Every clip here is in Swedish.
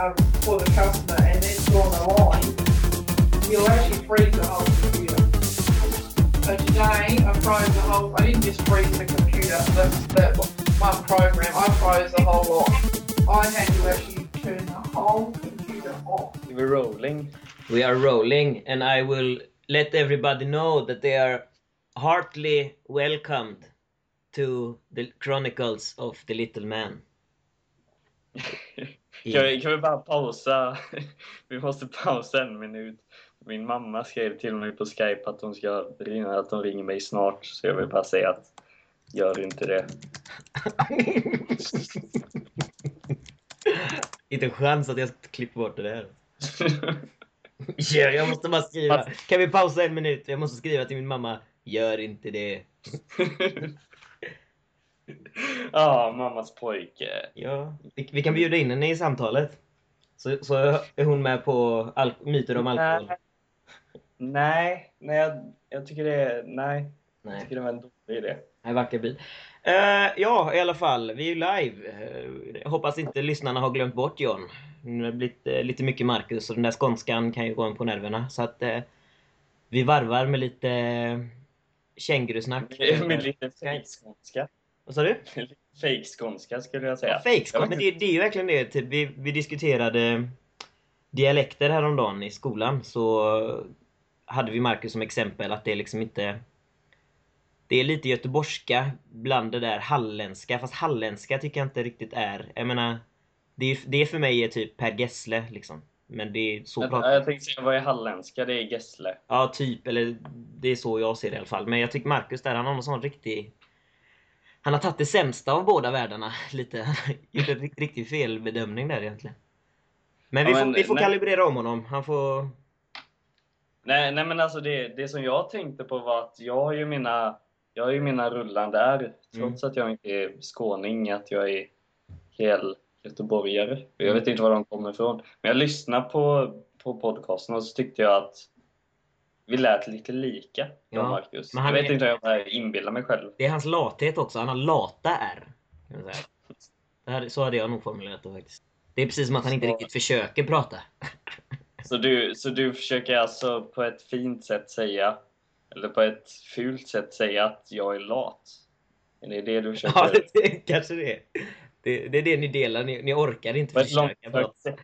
um, for the customer and then gone line, you'll actually freeze the whole computer. So today I froze the whole, I didn't just freeze the computer, that, that one program, I froze the whole lot. I had to actually turn the whole computer off. We're rolling. We are rolling, and I will let everybody know that they are heartily welcomed to the Chronicles of the Little Man. Kan vi, kan vi bara pausa? Vi måste pausa en minut. Min mamma skrev till mig på Skype att hon ska ringa, att hon ringer mig snart. Så jag vill bara säga att gör inte det. Inte en chans att jag klipper bort det där. Ja, jag måste bara skriva. Kan vi pausa en minut? Jag måste skriva till min mamma. Gör inte det. Ja, mammas pojke. Ja, vi, vi kan bjuda in henne i samtalet. Så, så är hon med på myter om alkohol. Nej, nej, nej jag, jag tycker det är, nej. Jag Nej, tycker det var en dålig idé. nej vacker bil. Eh, ja, i alla fall. Vi är live. Eh, jag hoppas inte lyssnarna har glömt bort John. Nu har det blivit eh, lite mycket Marcus och den där skånskan kan ju gå en på nerverna. Så att vi varvar med lite kängurusnack. Med lite fejkskånska. Vad sa du? Fejkskånska skulle jag Ja, säga. fejkskål, men det, det är ju verkligen det. Typ, vi, vi diskuterade dialekter häromdagen i skolan. Så hade vi Marcus som exempel att det är liksom inte... Det är lite göteborgska bland det där halländska. Fast halländska tycker jag inte riktigt är... Jag menar... Det, är, det för mig är typ Per Gessle liksom. Men det är så Jag, pratar jag tänkte säga, vad är halländska? Det är Gessle. Ja, typ. Eller det är så jag ser det i alla fall. Men jag tycker Marcus där, han har någon sån riktig... Han har tagit det sämsta av båda världarna lite. Gjort en rikt- riktig felbedömning där egentligen. Men vi Ja, får, men, vi får nej. kalibrera om honom. Han får... Nej, nej men alltså det, det som jag tänkte på var att jag har ju mina, jag har ju mina rullar där. Trots att jag inte är skåning, att jag är hel göteborgare. Jag vet inte var de kommer ifrån. Men jag lyssnade på, på podcasten och så tyckte jag att vi lät lite lika, jag och Marcus. men Jag han vet är- inte om jag inbillar mig själv. Det är hans lathet också. Han har lata R. kan man säga. Det här, så hade jag nog formulerat det faktiskt. Det är precis som att han inte Så- riktigt försöker prata. Så du, så du försöker alltså på ett fint sätt säga, eller på ett fult sätt säga att jag är lat? Är det det du försöker? Ja, det, det, kanske det. det. Det är det ni delar. Ni, ni orkar inte På försöka sätt.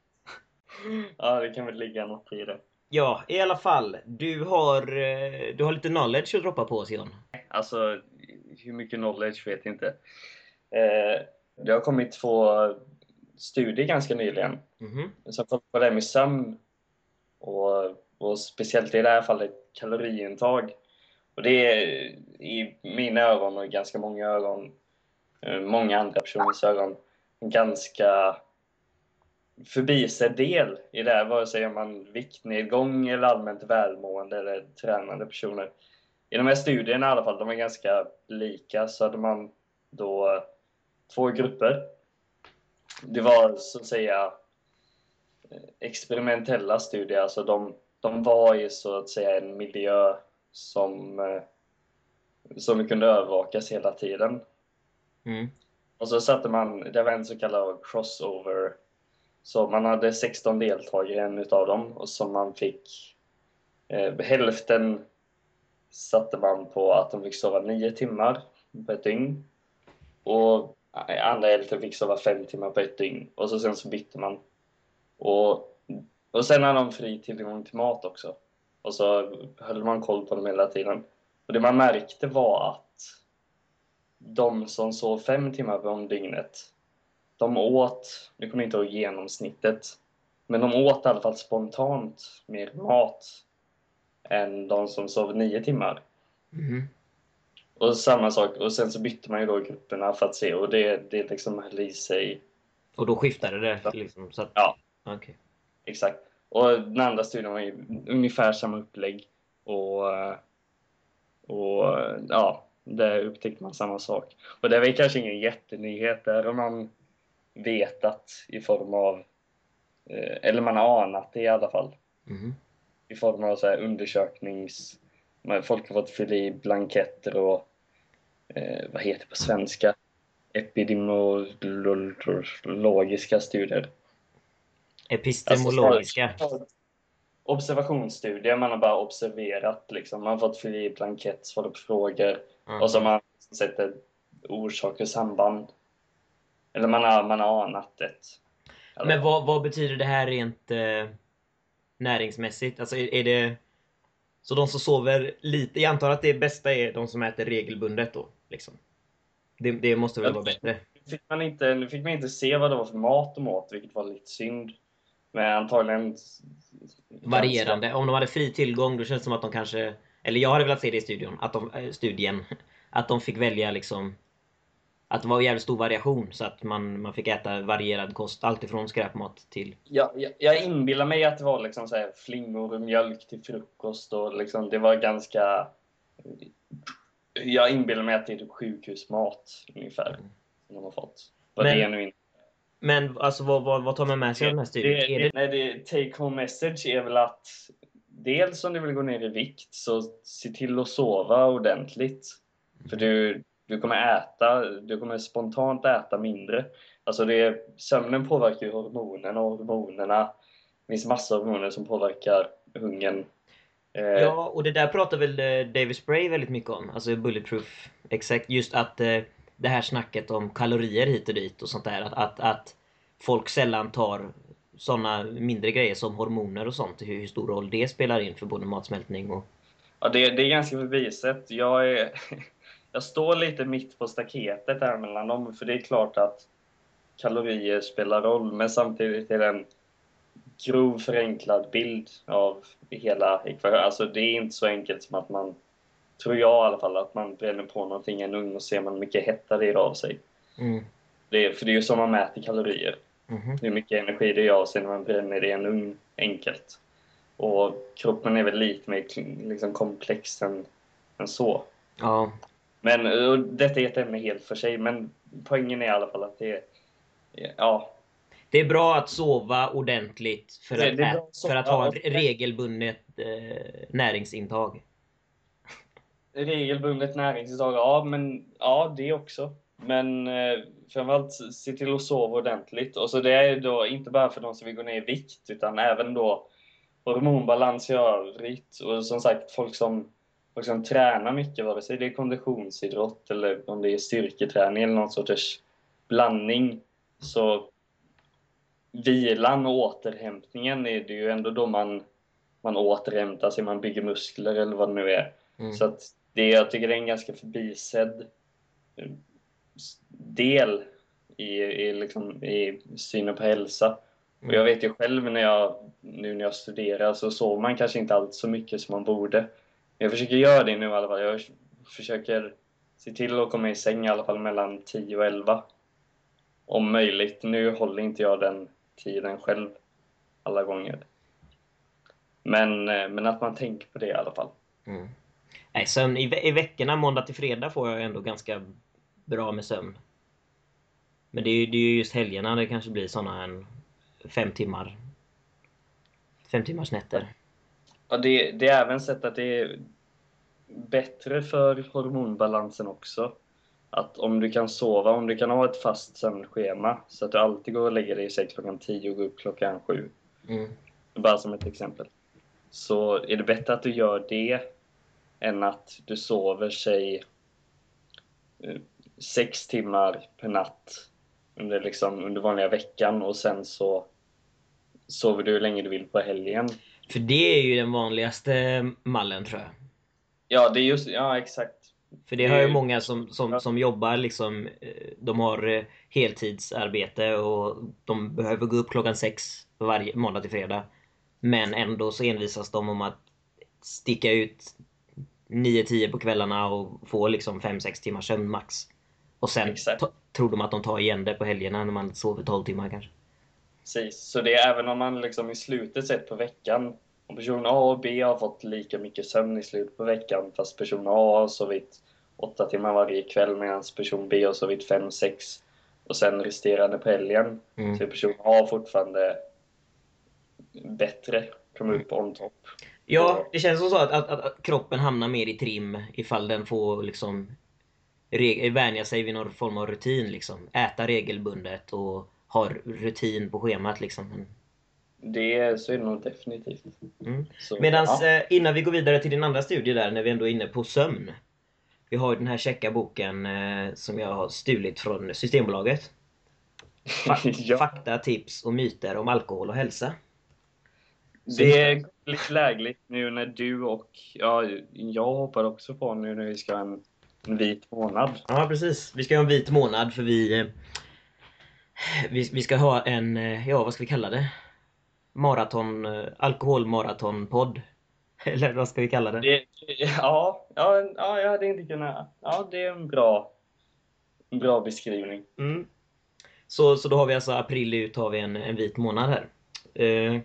Ja, det kan väl ligga något i det. Ja, i alla fall. Du har, eh, du har lite knowledge att droppa på oss John. Alltså, hur mycket knowledge vet jag inte. Eh, det har kommit två studier ganska nyligen Mhm. som kollar på det här med sömn och, och speciellt i det här fallet kaloriintag. Och det är i mina ögon och ganska många ögon, eh, många andra personers ögon, ganska förbisedd del i det här, vare sig om man viktnedgång eller allmänt välmående eller tränande personer. I de här studierna i alla fall, de är ganska lika, så hade man då två grupper. Det var så att säga experimentella studier, alltså de, de var i så att säga en miljö som, eh, som kunde övervakas hela tiden. Mm. Och så satte man, det var en så kallad crossover. Så man hade 16 deltagare i en utav dem och som man fick eh, hälften satte man på att de fick sova 9 timmar på ett dygn. Och andra hälften fick sova 5 timmar på ett dygn. Och så sen så bytte man. Och, och sen hade de fri tillgång till mat också. Och så höll man koll på dem hela tiden. Och det man märkte var att de som sov fem timmar om dygnet, de åt, nu kommer jag inte ihåg genomsnittet, men de åt i alla fall spontant mer mat än de som sov nio timmar. Mhm. Och samma sak, och sen så bytte man ju då grupperna för att se och det, det liksom höll i sig Och då skiftade det liksom? Så att, Ja. Okej. Exakt. Och den andra studien var ju ungefär samma upplägg. Och, och ja, där upptäckte man samma sak. Och det väl kanske ingen jättenyhet där om man vetat i form av, eh, eller man har anat det i alla fall, Mhm. i form av så här undersöknings... Folk har fått fylla i blanketter och eh, vad heter det på svenska? Epidemiologiska studier. Epistemologiska. Alltså, observationsstudier, man har bara observerat liksom. Man har fått fylla i blankett, svara på frågor Mm. och så har man sett ett orsak och samband. Eller man har, man har anat ett. Eller- Men vad, vad betyder det här rent eh, näringsmässigt? Alltså är, är det... Så de som sover lite, jag antar att det bästa är de som äter regelbundet då? Liksom. Det, det måste väl Ja. vara bättre? Nu fick, man inte, nu fick man inte se vad det var för mat de åt, vilket var lite synd. Men antagligen... Varierande. Om de hade fri tillgång då känns det som att de kanske... Eller jag hade velat se det i studion. Att de, eh, studien. Att de fick välja liksom... Att det var jävligt stor variation så att man, man fick äta varierad kost. Alltifrån skräpmat till... Jag, jag, jag inbillar mig att det var liksom så här flingor och mjölk till frukost och liksom, det var ganska... Jag inbillar mig att det är typ sjukhusmat ungefär. Som de har fått. Vad Men- det är nu inte. Men alltså vad, vad, vad tar man med sig av den här studien? Det, det, det, nej, det, take home message är väl att dels om du vill gå ner i vikt så se till att sova ordentligt. För du, du kommer äta, du kommer spontant äta mindre. Alltså det, sömnen påverkar ju hormonerna och hormonerna, det finns massor av hormoner som påverkar hungern. Eh, Ja, och det där pratar väl eh, David Spray väldigt mycket om. Alltså Bulletproof. Exakt. Just att eh, det här snacket om kalorier hit och dit och sånt där. Att, att, att folk sällan tar såna mindre grejer som hormoner och sånt. Hur, hur stor roll det spelar in för både matsmältning och... Ja, det, det är ganska förbisett. Jag, är, jag står lite mitt på staketet här mellan dem, för det är klart att kalorier spelar roll, men samtidigt är det en grov förenklad bild av hela ekvationen. Alltså det är inte så enkelt som att man, tror jag i alla fall, att man bränner på någonting i en ugn och ser man hur mycket hetta det är av sig. Mm. Det är, för det är ju så man mäter kalorier. Mhm. Hur mycket energi det är av sig när man bränner det i en ugn, enkelt. Och kroppen är väl lite mer liksom, komplex än, än så. Ja. Men och detta är ett ämne helt för sig, men poängen är i alla fall att det är... Ja, Det är bra att sova ordentligt för Det- att, det ä- för att ha regelbundet eh, näringsintag. regelbundet näringsintag, ja, men ja, det också. Men eh, framförallt se till att sova ordentligt. Och så det är då inte bara för de som vill gå ner i vikt, utan även då hormonbalans i övrigt. Och som sagt, folk som, folk som tränar mycket, vare sig det är konditionsidrott eller om det är styrketräning eller någon sorts blandning, så vilan och återhämtningen är det ju ändå då man, man återhämtar sig, man bygger muskler eller vad det nu är. Mm. Så att det, jag tycker det är en ganska förbisedd eh, del i, i, liksom, i synen på hälsa. Och jag vet ju själv när jag, nu när jag studerar så sover man kanske inte allt så mycket som man borde. Jag försöker göra det nu i alla fall. Jag försöker se till att komma i säng i alla fall mellan 10 och 11. Om möjligt. Nu håller inte jag den tiden själv alla gånger. Men, eh, men att man tänker på det i alla fall. Mm. Nej, sömn, i, ve- I veckorna, måndag till fredag, får jag ändå ganska bra med sömn. Men det är ju det är ju just helgerna det kanske blir såna en fem timmar. Fem timmars nätter. Ja, det, det är även sett att det är bättre för hormonbalansen också. Att om du kan sova, om du kan ha ett fast sömnschema så att du alltid går och lägger dig i säng klockan 10 och går upp klockan 7. Mm. Bara som ett exempel. Så är det bättre att du gör det än att du sover sig eh, sex timmar per natt under, liksom, under vanliga veckan och sen så sover du hur länge du vill på helgen. För det är ju den vanligaste mallen tror jag. Ja, det är just, ja exakt. För det har ju många som, som, som jobbar liksom, eh, de har eh, heltidsarbete och de behöver gå upp klockan sex varje måndag till fredag. Men ändå så envisas de om att sticka ut 9-10 på kvällarna och få liksom 5-6 timmars sömn max. Och sen tror de att de tar igen det på helgerna när man sover 12 timmar kanske. Precis. Så det är även om man liksom i slutet sett på veckan, om person A och B har fått lika mycket sömn i slutet på veckan fast person A har sovit 8 timmar varje kväll medan person B har sovit 5-6 och sen resterande på helgen Mm. så är person A fortfarande bättre, kommer upp on top. Ja, det känns som så att, att, att, kroppen hamnar mer i trim ifall den får liksom vänja sig vid någon form av rutin liksom. Äta regelbundet och ha rutin på schemat liksom. Det, så är det nog definitivt. Mm. Medan ja. eh, innan vi går vidare till din andra studie där, när vi ändå är inne på sömn. Vi har ju den här checka boken eh, som jag har stulit från Systembolaget. Ja. Fakta, tips och myter om alkohol och hälsa. Det är lite lägligt nu när du och ja, jag hoppar också på nu när vi ska ha en, en vit månad. Ja, precis. Vi ska ha en vit månad för vi... Vi, vi ska ha en, eh, ja vad ska vi kalla det? Maraton, eh, alkoholmaratonpodd. Eller vad ska vi kalla det? Det, ja, ja, ja, jag hade inte kunnat... Ja, det är en bra, en bra beskrivning. Mm. Så, så då har vi alltså april ut har vi en, en vit månad här. Eh,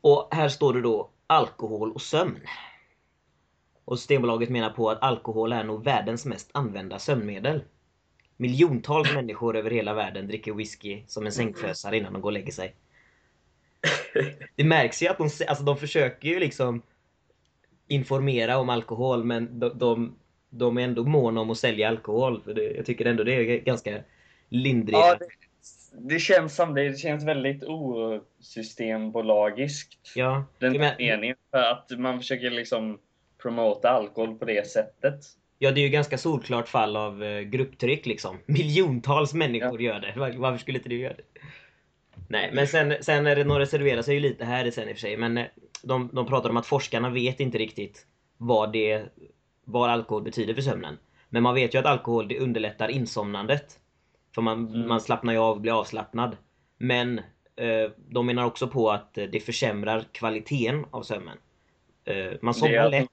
och här står det då alkohol och sömn. Och Systembolaget menar på att alkohol är nog världens mest använda sömnmedel. Miljontals människor över hela världen dricker whisky som en sängfösare innan de går och lägger sig. Det märks ju att de, alltså de försöker ju liksom informera om alkohol men de, de, de är ändå måna om att sälja alkohol. För det, jag tycker ändå det är ganska lindriga... Ja, det, det känns som det. Det känns väldigt osystembolagiskt. Ja, Den men- meningen. För att man försöker liksom promota alkohol på det sättet. Ja, det är ju ganska solklart fall av eh, grupptryck liksom. Miljontals människor gör det. Var- Varför skulle inte du göra det? Nej, men sen, sen är det, de reserverar sig ju lite här sen i och för sig. Men eh, de, de pratar om att forskarna vet inte riktigt vad, det, vad alkohol betyder för sömnen. Men man vet ju att alkohol det underlättar insomnandet. För man, Mm. man slappnar ju av och blir avslappnad. Men eh, de menar också på att eh, det försämrar kvaliteten av sömnen. Eh, man somnar jag lätt,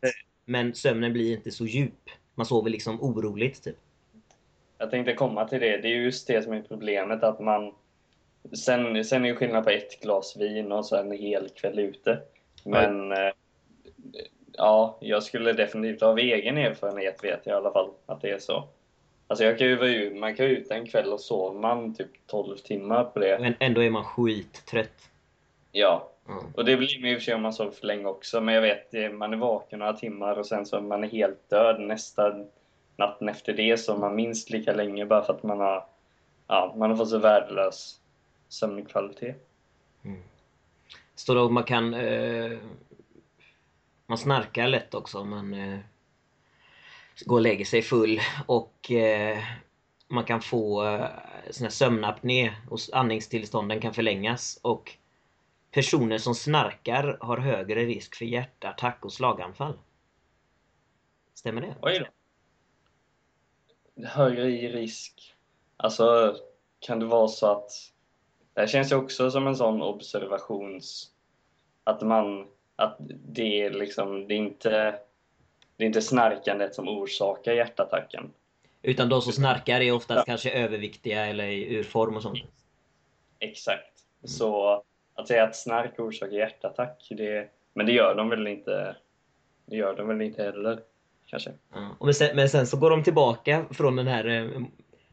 men sömnen blir inte så djup. Man sover liksom oroligt typ. Jag tänkte komma till det. Det är just det som är problemet att man... Sen, sen är det skillnad på ett glas vin och så en hel kväll ute. Men... eh, Ja, jag skulle definitivt av egen erfarenhet vet jag i alla fall att det är så. Alltså jag kan ju vara ute, man kan ju ut en kväll och sover man typ 12 timmar på det. Men ändå är man skittrött. Ja, Mm. och det blir man i och för sig om man sover för länge också. Men jag vet, det- man är vaken några timmar och sen så är man helt död nästa natten efter det så man minst lika länge bara för att man har, ja, man har fått så värdelös sömnkvalitet. Står det att man kan... Eh, man snarkar lätt också om man eh, går och lägger sig full. Och eh, man kan få eh, sån här sömnapné och andningstillstånden kan förlängas. Och personer som snarkar har högre risk för hjärtattack och slaganfall. Stämmer det? Oj då. Högre risk. Alltså, kan det vara så att... Det här känns ju också som en sån observations... Att man... Att det är liksom... Det är inte... Det är inte snarkandet som orsakar hjärtattacken. Utan de som snarkar är oftast kanske överviktiga eller i ur form och sånt. Exakt. Så att säga att snark orsakar hjärtattack, det... Men det gör de väl inte... Det gör de väl inte heller, kanske. Ja. Men, sen, men sen så går de tillbaka från den här eh,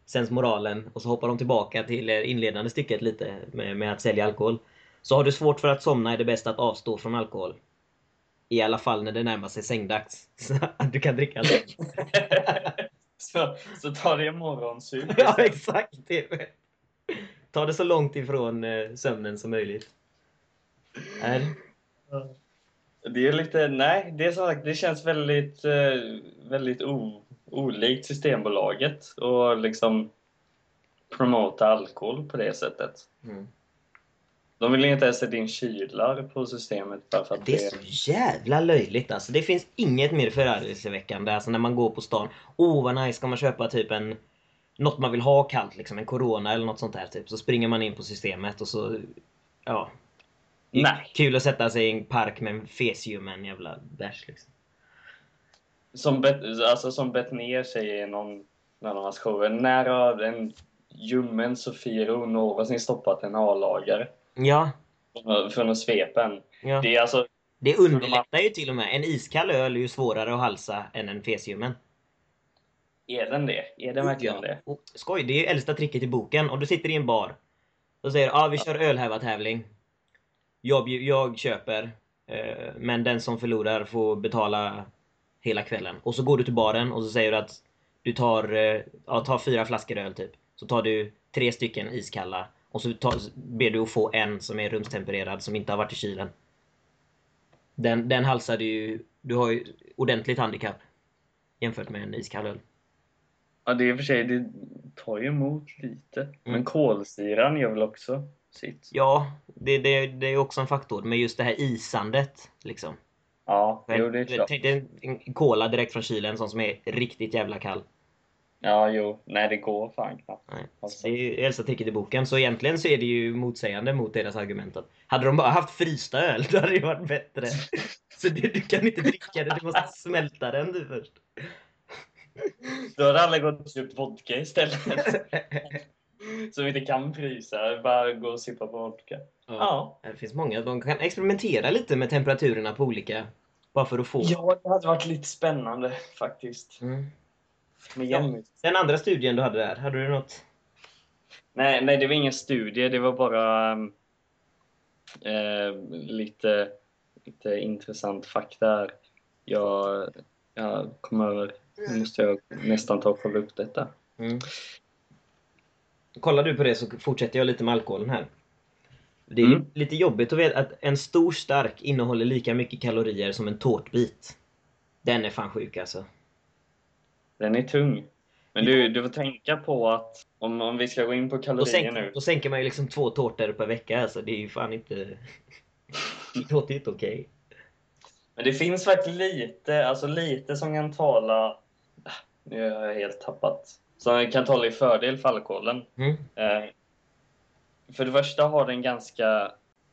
sensmoralen och så hoppar de tillbaka till eh, inledande stycket lite med, med att sälja alkohol. Så har du svårt för att somna är det bäst att avstå från alkohol. I alla fall när det närmar sig sängdags. Så att du kan dricka alkohol. så, så ta det en morgonsup. ja, exakt! Det. Ta det så långt ifrån eh, sömnen som möjligt. Är. Det är lite, nej, det är som sagt, det känns väldigt, eh, väldigt o, olikt Systembolaget och liksom promota alkohol på det sättet. Mm. De vill inte ens sätta in kylar på systemet bara för att Det är så jävla löjligt alltså. Det finns inget mer förargelseväckande alltså när man går på stan. Åh oh, vad nice, ska man köpa typ en... Något man vill ha kallt liksom, en Corona eller något sånt där typ. Så springer man in på systemet och så... Ja. Nej. Kul att sätta sig i en park med en fesljummen jävla bärs liksom. Som, Bet, alltså, som Bettner säger i någon, någon av hans shower, när har en ljummen Sofiero någonsin stoppat en A-lagare Ja. från- att svepa en? ja. Det är alltså, Det underlättar ju till och med. En iskall öl är ju svårare att halsa än en fesljummen. Är den det? Är den verkligen det? Och, skoj, det är ju äldsta tricket i boken. Om du sitter i en bar och säger ah, vi kör ölhävartävling. Jag, jag köper, eh, men den som förlorar får betala hela kvällen. Och så går du till baren och så säger du att du tar, eh, ja, tar fyra flaskor öl typ. Så tar du tre stycken iskalla Och så tar, ber du att få en som är rumstempererad, som inte har varit i kylen. Den, den halsade ju... Du har ju ordentligt handikapp jämfört med en iskall öl. Ja, det är i och för sig, det tar ju emot lite. Men kolsyran gör väl också sitt? Ja, det, det, det är också en faktor. Men just det här isandet, liksom. Ja, jo det är klart. Tänk dig en cola direkt från kylen, sån som är riktigt jävla kall. Ja, jo. Nej, det går fan knappt. Nej. Alltså. Så det är ju Elsa ticket i boken, så egentligen så är det ju motsägande mot deras argument. att Hade de bara haft frysta öl, då hade det varit bättre. Så det, du kan inte dricka det, du måste smälta den du först. Då hade alla gått och köpt vodka istället. Som inte kan frysa, bara gå och sippa på vodka. Ja. Det finns många, de kan experimentera lite med temperaturerna på olika, bara för att få. Ja, det hade varit lite spännande faktiskt. Mm. Ja. Den andra studien du hade där, hade du något? Nej, nej, det var ingen studie. Det var bara eh, lite, lite intressant fakta. Jag, jag kom över. Nu måste jag nästan ta och kolla upp detta. Mm. Kollar du på det så fortsätter jag lite med alkoholen här. Det är Mm. lite jobbigt att veta att en stor stark innehåller lika mycket kalorier som en tårtbit. Den är fan sjuk alltså. Den är tung. Men du, du får tänka på att om, om vi ska gå in på Då, kalorier sänk, nu. då sänker man ju liksom två tårtor per vecka alltså. Det är ju fan inte... Det låter ju inte okej. Men det finns faktiskt lite, alltså lite som kan tala... Nu har jag helt tappat. Som kan tala i fördel för alkoholen. Mm. Eh, för det första har den ganska...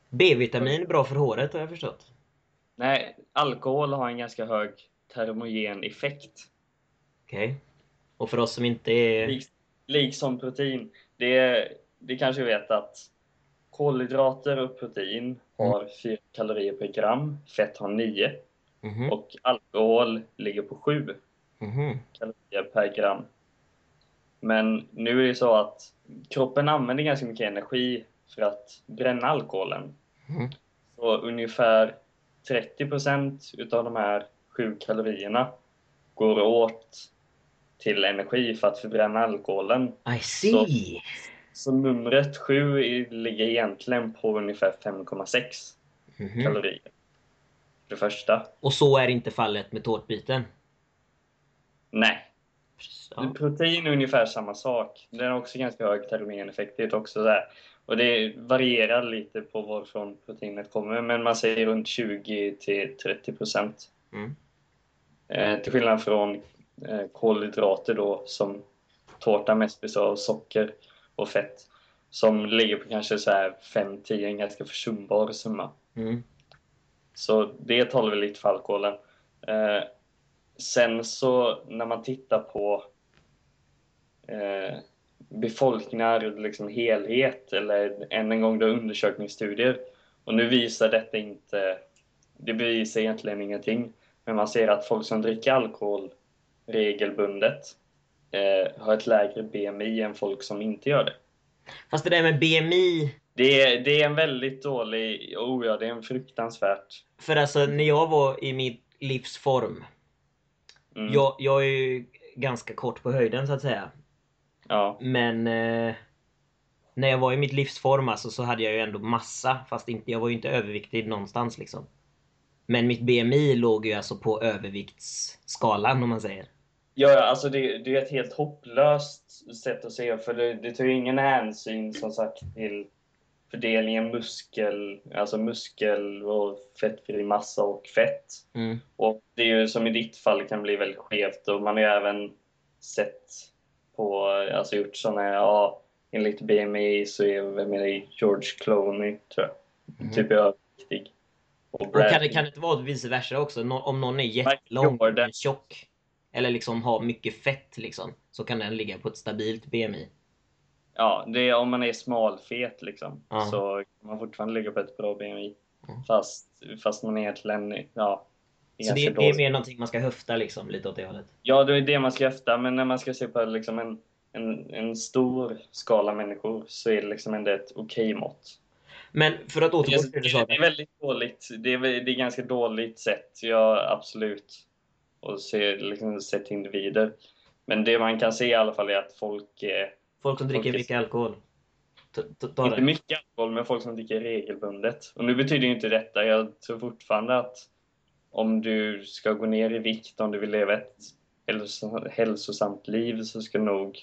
B-vitamin är bra för håret har jag förstått. Nej, alkohol har en ganska hög termogen effekt. Okej. Och för oss som inte är... Lik, liksom protein. Det, det kanske vet att kolhydrater och protein har 4 kalorier per gram. Fett har 9. Mhm, Och alkohol ligger på 7 mhm. kalorier per gram. Men nu är det så att kroppen använder ganska mycket energi för att bränna alkoholen. Mhm. Så ungefär 30% utav de här 7 kalorierna går åt till energi för att förbränna alkoholen. I see! Så numret 7 i- ligger egentligen på ungefär 5,6 Mhm. kalorier. För det första. Och så är inte fallet med tårtbiten. Nej, Ja. Protein är ungefär samma sak. Den har också ganska hög är också. Och det varierar lite på varifrån proteinet kommer, men man säger runt 20 till 30 procent. Mm. Eh, till skillnad från eh, kolhydrater då, som tårta mest består av socker och fett, som ligger på kanske så här 5-10, en ganska försumbar summa. Mm. Så det talar väl lite för alkoholen. Eh, sen så när man tittar på eh, befolkningar, liksom helhet, eller än en gång då undersökningsstudier. Och nu visar detta inte, det bevisar egentligen ingenting, men man ser att folk som dricker alkohol regelbundet eh, har ett lägre BMI än folk som inte gör det. Fast det där med BMI, Det är, det är en väldigt dålig, oh ja, det är en fruktansvärt för alltså när jag var i mitt livs form. Mm, Jag, jag är ju ganska kort på höjden så att säga. ja. Men eh, när jag var i mitt livs form alltså, så hade jag ju ändå massa, fast inte, jag var ju inte överviktig någonstans liksom. Men mitt BMI låg ju alltså på överviktsskalan om man säger. Ja, alltså det, det är ett helt hopplöst sätt att se för det, det tar ju ingen hänsyn som sagt till fördelningen muskel, alltså muskel och fettfri massa och fett. Mm. Och det är ju som i ditt fall kan bli väldigt skevt och man har ju även sett på, alltså gjort sådana, ja, enligt BMI så är vem är det, George Clooney tror jag, Mhm. typ överviktig. Och Och kan det, kan det inte vara vice versa också? Om någon är jättelång och tjock eller liksom har mycket fett liksom, så kan den ligga på ett stabilt BMI. Ja, det är, om man är smalfet liksom, Ja. så kan man fortfarande ligga på ett bra BMI. Mm. Fast, fast man egentligen, ja, Så det, det är mer någonting man ska höfta liksom, lite åt det hållet. Ja, det är det man ska efter, men när man ska se på liksom en, en, en stor skala människor så är det liksom ändå ett okej mått. Men för att Det återgå till det sa. det är väldigt dåligt. Det är, det är ganska dåligt sätt, ja absolut. Och se, liksom, se till individer. Men det man kan se i alla fall är att folk är Folk som dricker Folk mycket alkohol. Ta, ta, ta Inte det. mycket alkohol, men folk som dricker regelbundet. Och nu betyder ju inte detta, jag tror fortfarande att om du ska gå ner i vikt, om du vill leva ett hälsos- hälsosamt liv, så ska du nog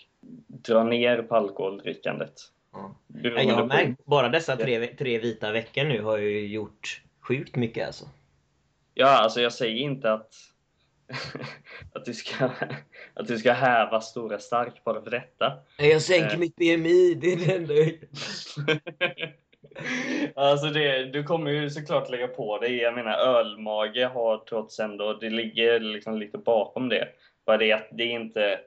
dra ner på alkoholdrickandet. Ja. Jag har märkt, bara dessa tre, tre vita veckor nu har ju gjort sjukt mycket alltså. Ja, alltså jag säger inte att, att, du ska, att du ska häva stora stark bara för detta. Jag sänker Eh. mitt BMI, det är det enda jag- alltså det, du kommer ju såklart lägga på dig. Jag menar ölmage har trots ändå, det ligger liksom lite bakom det. Bara det att det är inte,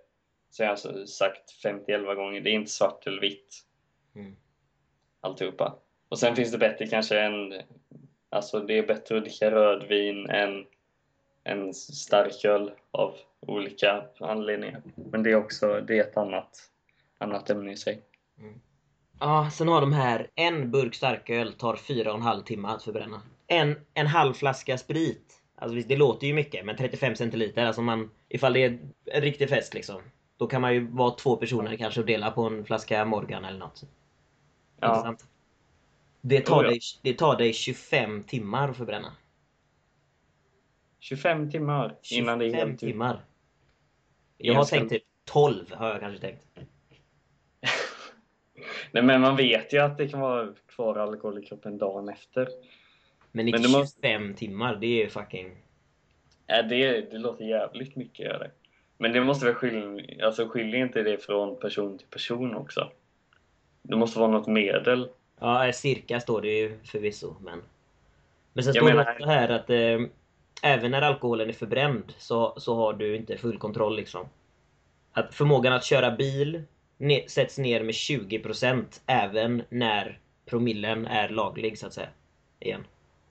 som jag har sagt 50-11 gånger, det är inte svart eller vitt. Mm. Alltihopa. Och sen finns det bättre kanske än, alltså det är bättre att dricka rödvin än en starköl av olika anledningar. Men det är också, det är ett annat, annat ämne i sig. Ja, sen har de här, en burk starköl tar fyra och en halv timme att förbränna. En, en halv flaska sprit. Alltså visst, det låter ju mycket, men 35 centiliter, alltså man, ifall det är en riktig fest liksom. Då kan man ju vara två personer kanske och dela på en flaska Morgan eller något. Ja. Intressant. Det tar, ja. dig, det tar dig 25 timmar att förbränna. 25 timmar innan det är 25 helt timmar. Jag har tänkt typ 12 har jag kanske tänkt. Nej men man vet ju att det kan vara kvar alkohol i kroppen dagen efter. Men inte Men det måste- 25 timmar, det är fucking... Äh, det, det låter jävligt mycket gör det. Men det måste väl skilja, alltså skiljer inte det från person till person också? Det måste vara något medel. Ja, cirka står det ju förvisso, men... Men sen Jag står det menar- också här att eh, även när alkoholen är förbränd så, så har du inte full kontroll liksom. Att förmågan att köra bil ne- sätts ner med 20% även när promillen är laglig så att säga. Igen.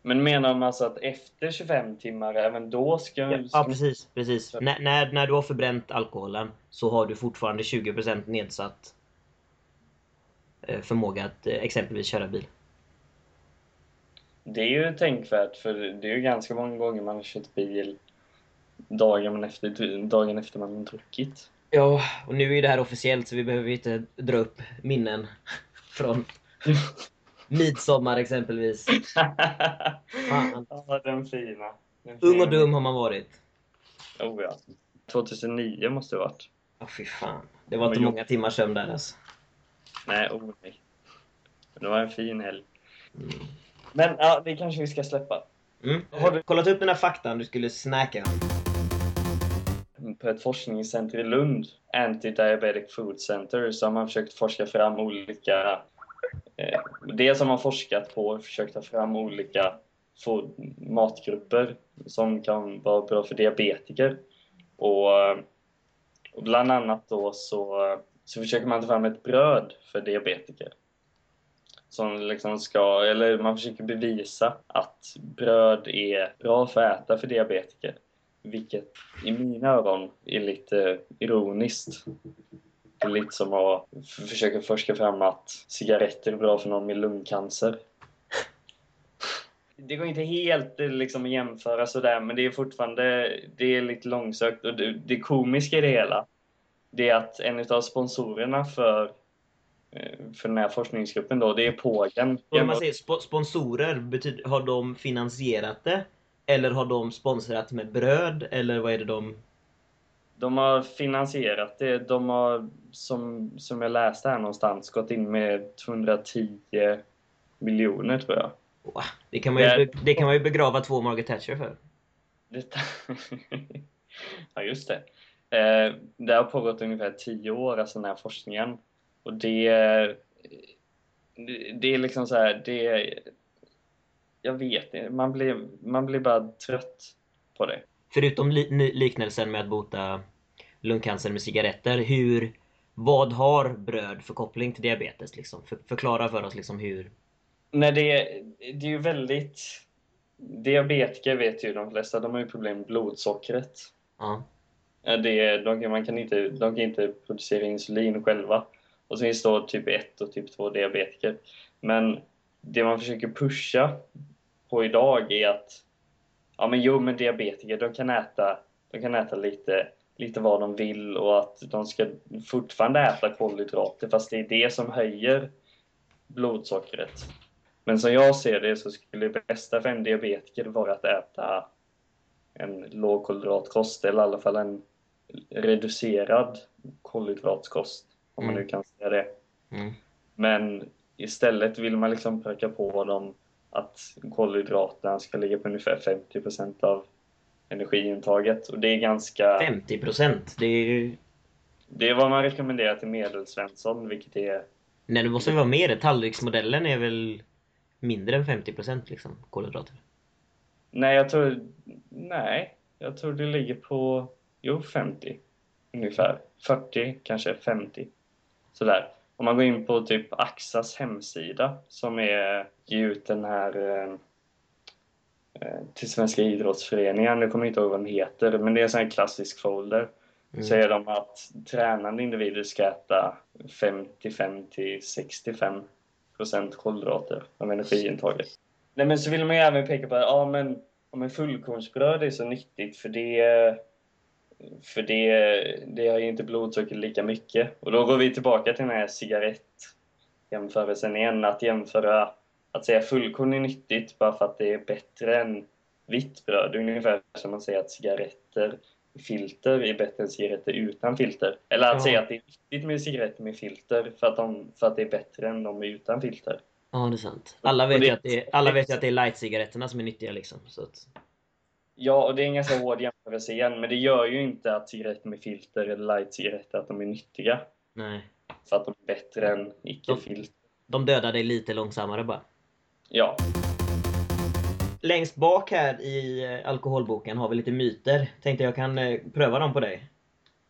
Men menar man alltså att efter 25 timmar, även då ska... Ja, ja precis, precis. När, när, när du har förbränt alkoholen så har du fortfarande 20% nedsatt eh, förmåga att eh, exempelvis köra bil. Det är ju tänkvärt, för det är ju ganska många gånger man har kört bil dagen efter, dagen efter man har druckit. Ja, och nu är det här officiellt så vi behöver inte dra upp minnen från midsommar exempelvis. Fan. ja, den fina. Den Ung fina. och dum har man varit. Oh, ja. 2009 måste det ha varit. Åh fy fan. Det var inte många timmar sömn där alltså. Nej, oh nej. Men Det var en fin helg. Mm. Men ja, det kanske vi ska släppa. Mm. Har du kollat upp den här faktan du skulle snacka om? På ett forskningscenter i Lund, Anti-Diabetic Food Center, så har man försökt forska fram olika... Eh, dels har man forskat på och försökt ta fram olika food, matgrupper som kan vara bra för diabetiker. Och, och bland annat då så, så försöker man ta fram ett bröd för diabetiker. Som liksom ska, eller man försöker bevisa att bröd är bra för att äta för diabetiker. Vilket i mina öron är lite ironiskt. Det är lite som att försöka forska fram att cigaretter är bra för någon med lungcancer. Det går inte helt eh, liksom att jämföra sådär, men det är fortfarande det är lite långsökt. Och det, det komiska i det hela, det är att en av sponsorerna för, för den här forskningsgruppen då, det är Pågen. Om man säger sp- sponsorer, betyder, har de finansierat det? Eller har de sponsrat med bröd? Eller vad är det de... De har finansierat det. De har, som, som jag läste här någonstans, gått in med 210 miljoner tror jag. Wow, det, kan man ju, Det det kan man ju begrava två Margaret Thatcher för. Det... ja, just det. Eh, det har pågått ungefär 10 år, alltså den här forskningen. Och det... Det, det är liksom så här, det... Jag vet inte, man blir, man blir bara trött på det. Förutom li- liknelsen med att bota lungcancer med cigaretter, hur... Vad har bröd för koppling till diabetes? Liksom? För, förklara för oss liksom hur... Nej, det, det är ju väldigt... Diabetiker vet ju de flesta, de har ju problem med blodsockret. Ja. Det, de, man kan inte, de kan inte producera insulin själva. Och så finns det då typ 1 och typ 2 diabetiker. Men det man försöker pusha på idag är att ja men jo men diabetiker de kan äta, de kan äta lite, lite vad de vill och att de ska fortfarande äta kolhydrater fast det är det som höjer blodsockret. Men som jag ser det så skulle det bästa för en diabetiker vara att äta en lågkolhydratkost eller i alla fall en reducerad kolhydratkost, om man Mm. nu kan säga det. Mm. Men istället vill man liksom pracka på dem att kolhydraterna ska ligga på ungefär 50 av energiintaget. Och det är ganska... 50%. Det är ju... Det är vad man rekommenderar till medelsvensson, vilket är... Nej, det måste vara mer. Tallriksmodellen är väl mindre än 50% liksom, kolhydrater. Nej, jag tror... Nej, jag tror det ligger på... Jo, 50 ungefär. 40, kanske 50. Sådär. Om man går in på typ Axas hemsida som är ger ut den här eh, eh, till Svenska idrottsföreningen, nu kommer jag inte ihåg vad den heter, men det är en sån här klassisk folder. Mm. Säger de att tränande individer ska äta 55 till 65 procent kolhydrater av energiintaget. Nej men så vill man ju även peka på att ja, men, ja, men fullkornsbröd är så nyttigt för det för det, det har ju inte blodsocker lika mycket. Och då går vi tillbaka till den här cigarettjämförelsen igen. Att jämföra, att säga fullkorn är nyttigt bara för att det är bättre än vitt bröd. Ungefär som man säger att cigaretter filter är bättre än cigaretter utan filter. Eller att Ja. säga att det är nyttigt med cigaretter med filter för att, de, för att det är bättre än de utan filter. Ja, det är sant. Alla vet, det- ju att det är, alla vet ju att det är light-cigaretterna som är nyttiga liksom. Så att, Ja, och det är en ganska hård jämförelse igen, men det gör ju inte att cigaretter med filter eller light-cigaretter att de är nyttiga. nej. För att de är bättre än icke-filter. De dödar dig lite långsammare bara. Ja. Längst bak här i eh, alkoholboken har vi lite myter. Tänkte jag kan eh, pröva dem på dig.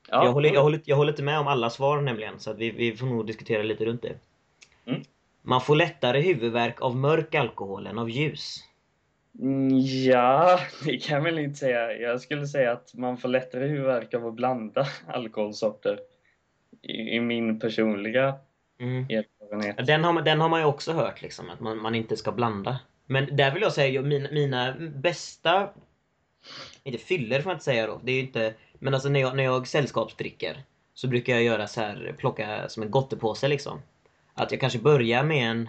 ja. Jag, håller, jag, håller, jag håller inte med om alla svar nämligen, så att vi, vi får nog diskutera lite runt det. Mm. Man får lättare huvudvärk av mörk alkohol än av ljus. Mm, Ja, det kan jag väl inte säga. Jag skulle säga att man får lättare huvudvärk av att blanda alkoholsorter. I, i min personliga Mm. erfarenhet. Den, har, man- den har man ju också hört, liksom, att man, man inte ska blanda. Men där vill jag säga, mina, mina bästa... Inte fyller får jag inte säga då. Det är inte... Men alltså när jag, när jag sällskapsdricker så brukar jag göra så här, plocka som en gottepåse liksom. Att jag kanske börjar med en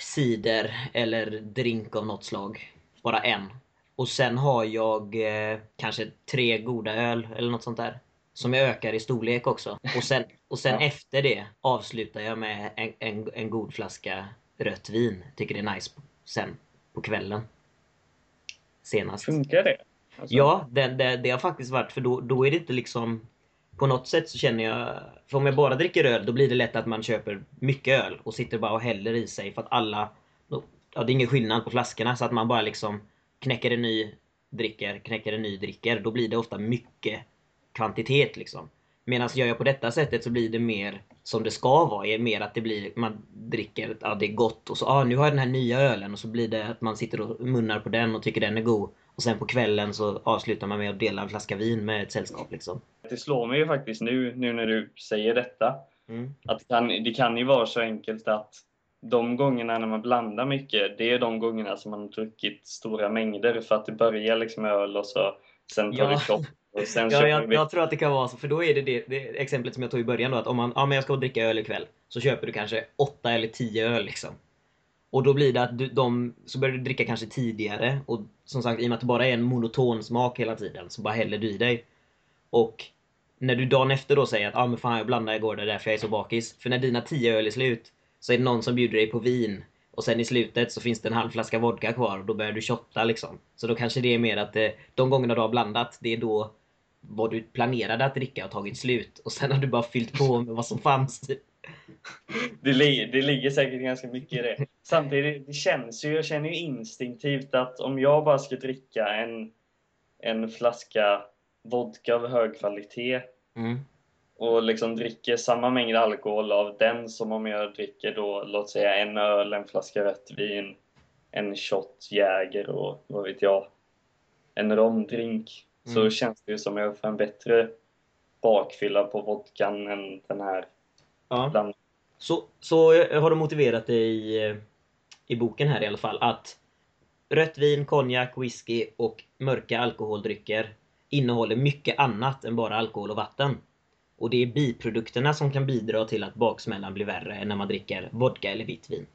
cider eller drink av något slag. Bara en. Och sen har jag eh, kanske tre goda öl eller något sånt där. Som jag ökar i storlek också. Och sen, och sen Ja. efter det avslutar jag med en, en, en god flaska rött vin. Tycker det är nice sen på kvällen. Senast. Funkar det? Alltså, Ja, det, det, det har faktiskt varit för då, då är det inte liksom På något sätt så känner jag För om jag bara dricker öl då blir det lätt att man köper mycket öl och sitter bara och häller i sig för att alla Ja det är ingen skillnad på flaskorna så att man bara liksom Knäcker en ny Dricker, knäcker en ny dricker. Då blir det ofta mycket Kvantitet liksom Medan gör jag på detta sättet så blir det mer Som det ska vara, är mer att det blir Man dricker, ja det är gott och så ah, nu har jag den här nya ölen och så blir det att man sitter och munnar på den och tycker den är god och sen på kvällen så avslutar man med att dela en flaska vin med ett sällskap liksom. Det slår mig ju faktiskt nu, nu när du säger detta, Mm. att det kan, det kan ju vara så enkelt att de gångerna när man blandar mycket, det är de gångerna som man har druckit stora mängder för att det börjar liksom med öl och så sen tar Ja. det och sen Ja, jag, jag tror att det kan vara så, för då är det, det det exemplet som jag tog i början då att om man, ja men jag ska dricka öl ikväll så köper du kanske åtta eller tio öl liksom. Och då blir det att du, de, så börjar du dricka kanske tidigare och som sagt i och med att det bara är en monoton smak hela tiden så bara häller du i dig. Och när du dagen efter då säger att ah, men fan jag blandade igår det är därför jag är så bakis. För när dina tio öl är slut så är det någon som bjuder dig på vin och sen i slutet så finns det en halv flaska vodka kvar och då börjar du shotta liksom. Så då kanske det är mer att eh, de gångerna du har blandat det är då vad du planerade att dricka har tagit slut och sen har du bara fyllt på med vad som fanns. typ. Det, li- det ligger säkert ganska mycket i det. Samtidigt, det känns ju, jag känner ju instinktivt att om jag bara ska dricka en, en flaska vodka av hög kvalitet Mm. Och liksom dricker samma mängd alkohol av den som om jag dricker då, låt säga en öl, en flaska rött vin, en shot Jäger och vad vet jag, en romdrink. Så Mm. känns det ju som jag får en bättre bakfylla på vodkan än den här Ja. bland Så, så eh, har du motiverat det i, eh, i boken här i alla fall att rött vin, konjak, whisky och mörka alkoholdrycker innehåller mycket annat än bara alkohol och vatten. Och det är biprodukterna som kan bidra till att baksmällan blir värre än när man dricker vodka eller vitt vin.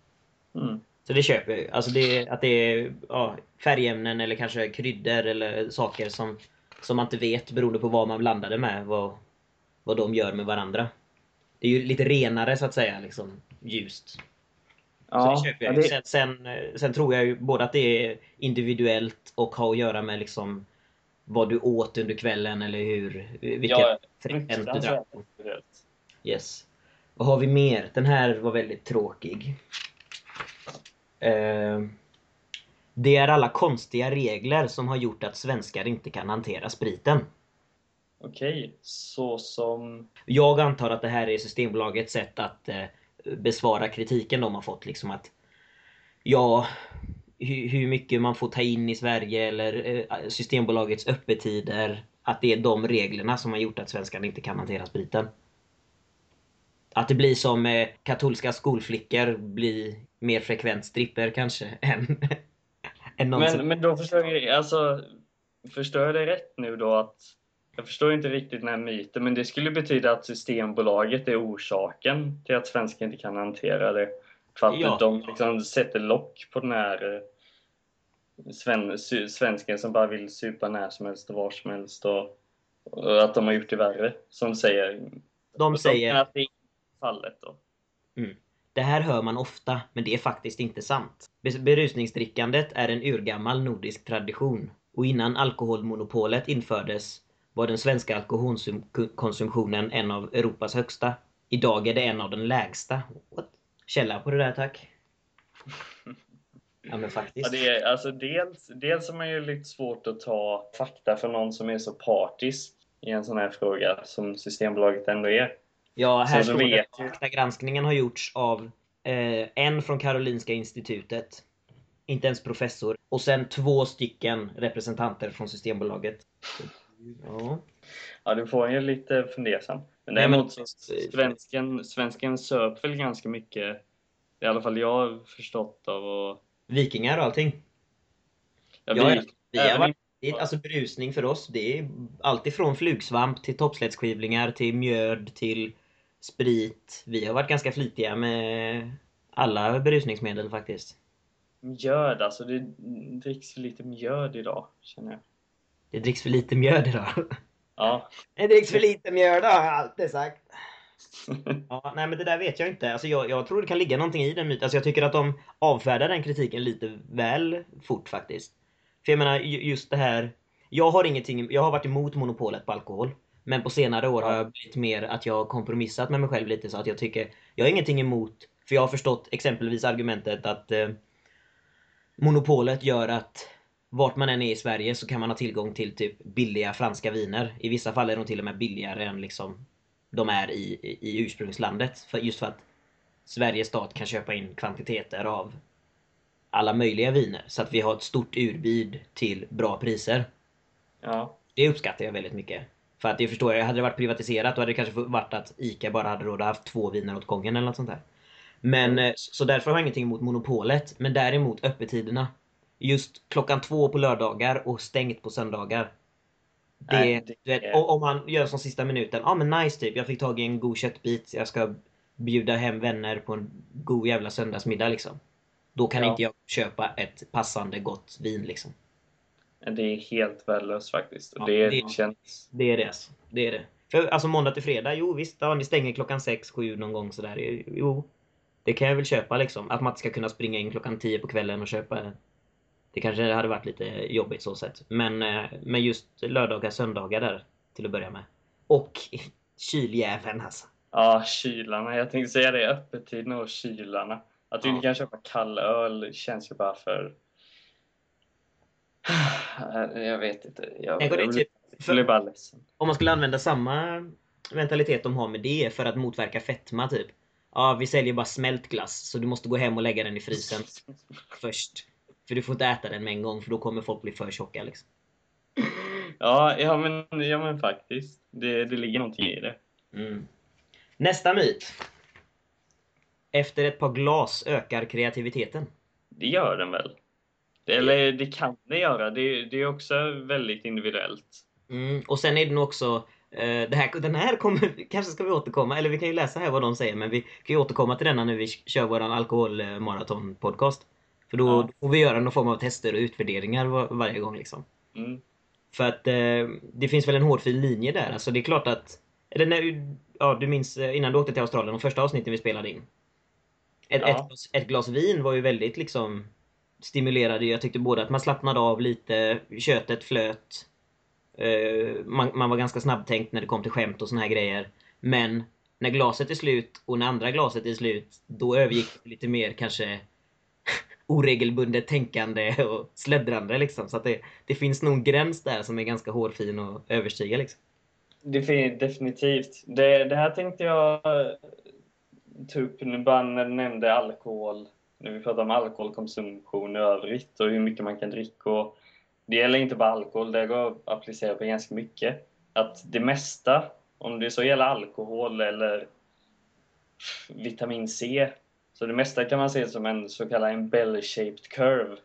Mm. Så det köper jag ju. Alltså det, att det är ja, färgämnen eller kanske kryddor eller saker som, som man inte vet beroende på vad man blandade med. Vad, vad de gör med varandra. Det är ju lite renare så att säga, liksom ljust. Ja, så det köper jag. ja, det, Sen, sen, eh, sen tror jag ju både att det är individuellt och har att göra med liksom vad du åt under kvällen eller hur, vilken ja, frekvens du drack. Yes. Vad har vi mer? Den här var väldigt tråkig. Eh, det är alla konstiga regler som har gjort att svenskar inte kan hantera spriten. Okej, så som... Jag antar att det här är Systembolagets sätt att eh, besvara kritiken de har fått. Liksom att Ja, hur, hur mycket man får ta in i Sverige eller eh, Systembolagets öppettider. Att det är de reglerna som har gjort att svenskarna inte kan hantera spriten. Att det blir som eh, katolska skolflickor blir mer frekvent stripper kanske än, än någon som... Men, men då förstår jag, alltså, förstår jag det rätt nu då att jag förstår inte riktigt den här myten, men det skulle betyda att Systembolaget är orsaken till att svenskar inte kan hantera det. För att Ja. de liksom sätter lock på den här eh, sven, svensken som bara vill supa när som helst och var som helst och, och att de har gjort det värre, som säger. De säger att det är fallet då. Det här hör man ofta, men det är faktiskt inte sant. Berusningsdrickandet är en urgammal nordisk tradition. Och innan alkoholmonopolet infördes var den svenska alkoholkonsumtionen en av Europas högsta. Idag är det en av den lägsta. What? Källa på det där tack. Ja men Ja, faktiskt. det är, alltså dels, dels är man ju lite svårt att ta fakta från någon som är så partisk i en sån här fråga som Systembolaget ändå är. Ja, här står det att ju. faktagranskningen har gjorts av eh, en från Karolinska institutet. Inte ens professor. Och sen två stycken representanter från Systembolaget. Ja. Ja, du får ju lite fundersam. Men däremot så svensken, svensken söp väl ganska mycket, i alla fall jag har förstått av och... Vikingar och allting. Ja, vi, ja. Vi har varit, det alltså berusning för oss, det är allt ifrån flugsvamp till toppslätskivlingar till mjöd till sprit. Vi har varit ganska flitiga med alla berusningsmedel faktiskt. mjöd, alltså det dricks för lite mjöd idag, känner jag. Det dricks för lite mjöd idag. Ja. Det dricks för lite mjöd har jag alltid sagt. Ja, nej men det där vet jag inte. Alltså jag, jag tror det kan ligga någonting i den myten. Alltså jag tycker att de avfärdar den kritiken lite väl fort faktiskt. För jag menar ju- just det här. Jag har ingenting, jag har varit emot monopolet på alkohol. Men på senare år har jag blivit mer att jag har kompromissat med mig själv lite så att jag tycker, jag har ingenting emot, för jag har förstått exempelvis argumentet att eh, monopolet gör att vart man än är i Sverige så kan man ha tillgång till typ billiga franska viner. I vissa fall är de till och med billigare än liksom de är i, i, ursprungslandet. För, just för att Sveriges stat kan köpa in kvantiteter av alla möjliga viner. Så att vi har ett stort utbud till bra priser. ja. Det uppskattar jag väldigt mycket. För att det förstår jag, hade det varit privatiserat då hade det kanske varit att ICA bara hade råd att haft två viner åt gången eller något sånt där. Men, eh, så därför har jag ingenting emot monopolet. Men däremot öppettiderna. Just klockan två på lördagar och stängt på söndagar. Det, Nej, det vet, om man gör som sista minuten. Ja ah, men nice typ, jag fick tag i en god köttbit. Jag ska bjuda hem vänner på en god jävla söndagsmiddag liksom. Då kan Ja. inte jag köpa ett passande gott vin liksom. Det är helt värdelöst faktiskt. Ja, det, det- känns... Det är det alltså. Det är det. För alltså måndag till fredag, jo visst, ja, ni stänger klockan 6, 7 någon gång sådär. Jo, det kan jag väl köpa liksom. Att man inte ska kunna springa in klockan 10 på kvällen och köpa. Det kanske hade varit lite jobbigt så sett. Men, eh, men just lördagar, söndagar där till att börja med. Och kyljäveln alltså. Ja, kylarna. Jag tänkte säga det, öppettiderna och kylarna. Att du Ja. inte kan köpa kall öl känns ju bara för... Jag vet inte. Jag, jag, typ, blir, för- blir bara ledsen. Om man skulle använda samma mentalitet de har med det för att motverka fetma typ. Ja, vi säljer bara smält glass så du måste gå hem och lägga den i frysen först. För du får inte äta den med en gång för då kommer folk bli för tjocka liksom. Ja, ja, men, ja men faktiskt. Det, det ligger någonting i det. Mm. Nästa myt. Efter ett par glas ökar kreativiteten. Det gör den väl? Eller det kan det göra. Det, det är också väldigt individuellt. Mm. Och sen är det nog också Eh, det här, den här kommer, kanske ska vi återkomma, eller vi kan ju läsa här vad de säger, men vi kan ju återkomma till denna när vi kör våran alkoholmaraton-podcast. För då, Ja. får vi göra någon form av tester och utvärderingar var, varje gång liksom. Mm. För att eh, det finns väl en hårfin linje där. Alltså det är klart att... Eller när, ja, du minns eh, innan du åkte till Australien, de första avsnitten vi spelade in. Ett, Ja. ett, glas, ett glas vin var ju väldigt liksom stimulerade. Jag tyckte både att man slappnade av lite, köttet flöt. Eh, man, man var ganska snabbtänkt när det kom till skämt och såna här grejer. Men när glaset är slut och när andra glaset är slut, då övergick det lite mer kanske oregelbundet tänkande och släddrande. liksom. Så att det, det finns nog en gräns där som är ganska hårfin att överstiga liksom. Det finns definitivt. Det, det här tänkte jag eh, ta upp nu bara när du nämnde alkohol. När vi pratar om alkoholkonsumtion i övrigt och hur mycket man kan dricka. Och det gäller inte bara alkohol, det går att applicera på ganska mycket. Att det mesta, om det så gäller alkohol eller vitamin C, så det mesta kan man se som en så kallad en bell-shaped curve.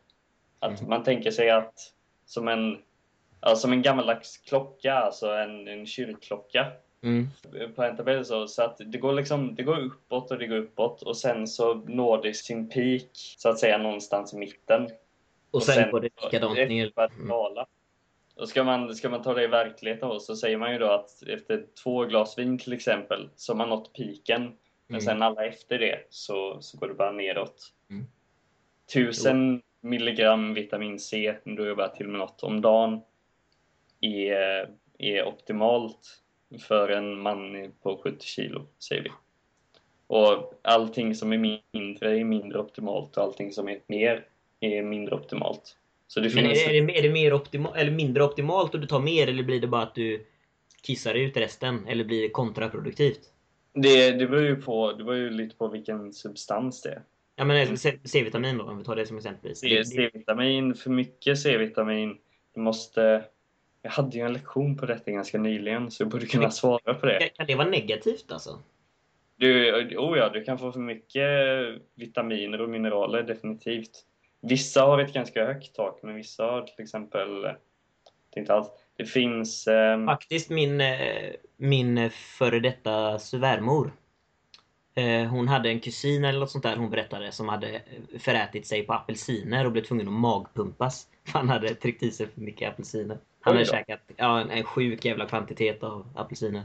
Att Mhm. man tänker sig att som en, ja, som en gammaldags klocka, alltså en, en kyrkklocka Mm. på en tabell så, så att det går liksom, det går uppåt och det går uppåt och sen så når det sin peak så att säga någonstans i mitten. Och sen går det likadant ner. Mm. Och ska man, ska man ta det i verkligheten då, så säger man ju då att efter två glas vin till exempel så har man nått piken. Men Mm. sen alla efter det så, så går det bara nedåt. Mm. 1000 milligram vitamin C, då är jag bara till med något om dagen, är, är optimalt för en man på 70 kilo, säger vi. Och allting som är mindre är mindre optimalt och allting som är mer är mindre optimalt. Så det Men finns... är, är, det, är det mer optima, eller mindre optimalt och du tar mer eller blir det bara att du kissar ut resten? Eller blir det kontraproduktivt? Det, det beror ju på, det beror ju lite på vilken substans det är. Ja men C- C-vitamin då, om vi tar det som exempelvis. C-vitamin, för mycket C-vitamin, du måste... Jag hade ju en lektion på detta ganska nyligen så jag borde kunna svara på det. Kan det vara negativt alltså? Du, oh ja, du kan få för mycket vitaminer och mineraler, definitivt. Vissa har ett ganska högt tak, men vissa har till exempel... Inte alls... Det finns... ehm, Faktiskt min, eh, min före detta svärmor. eh, Hon hade en kusin eller något sånt där hon berättade som hade förätit sig på apelsiner och blev tvungen att magpumpas. För han hade tryckt i sig för mycket apelsiner. Han hade käkat ja, en, en sjuk jävla kvantitet av apelsiner.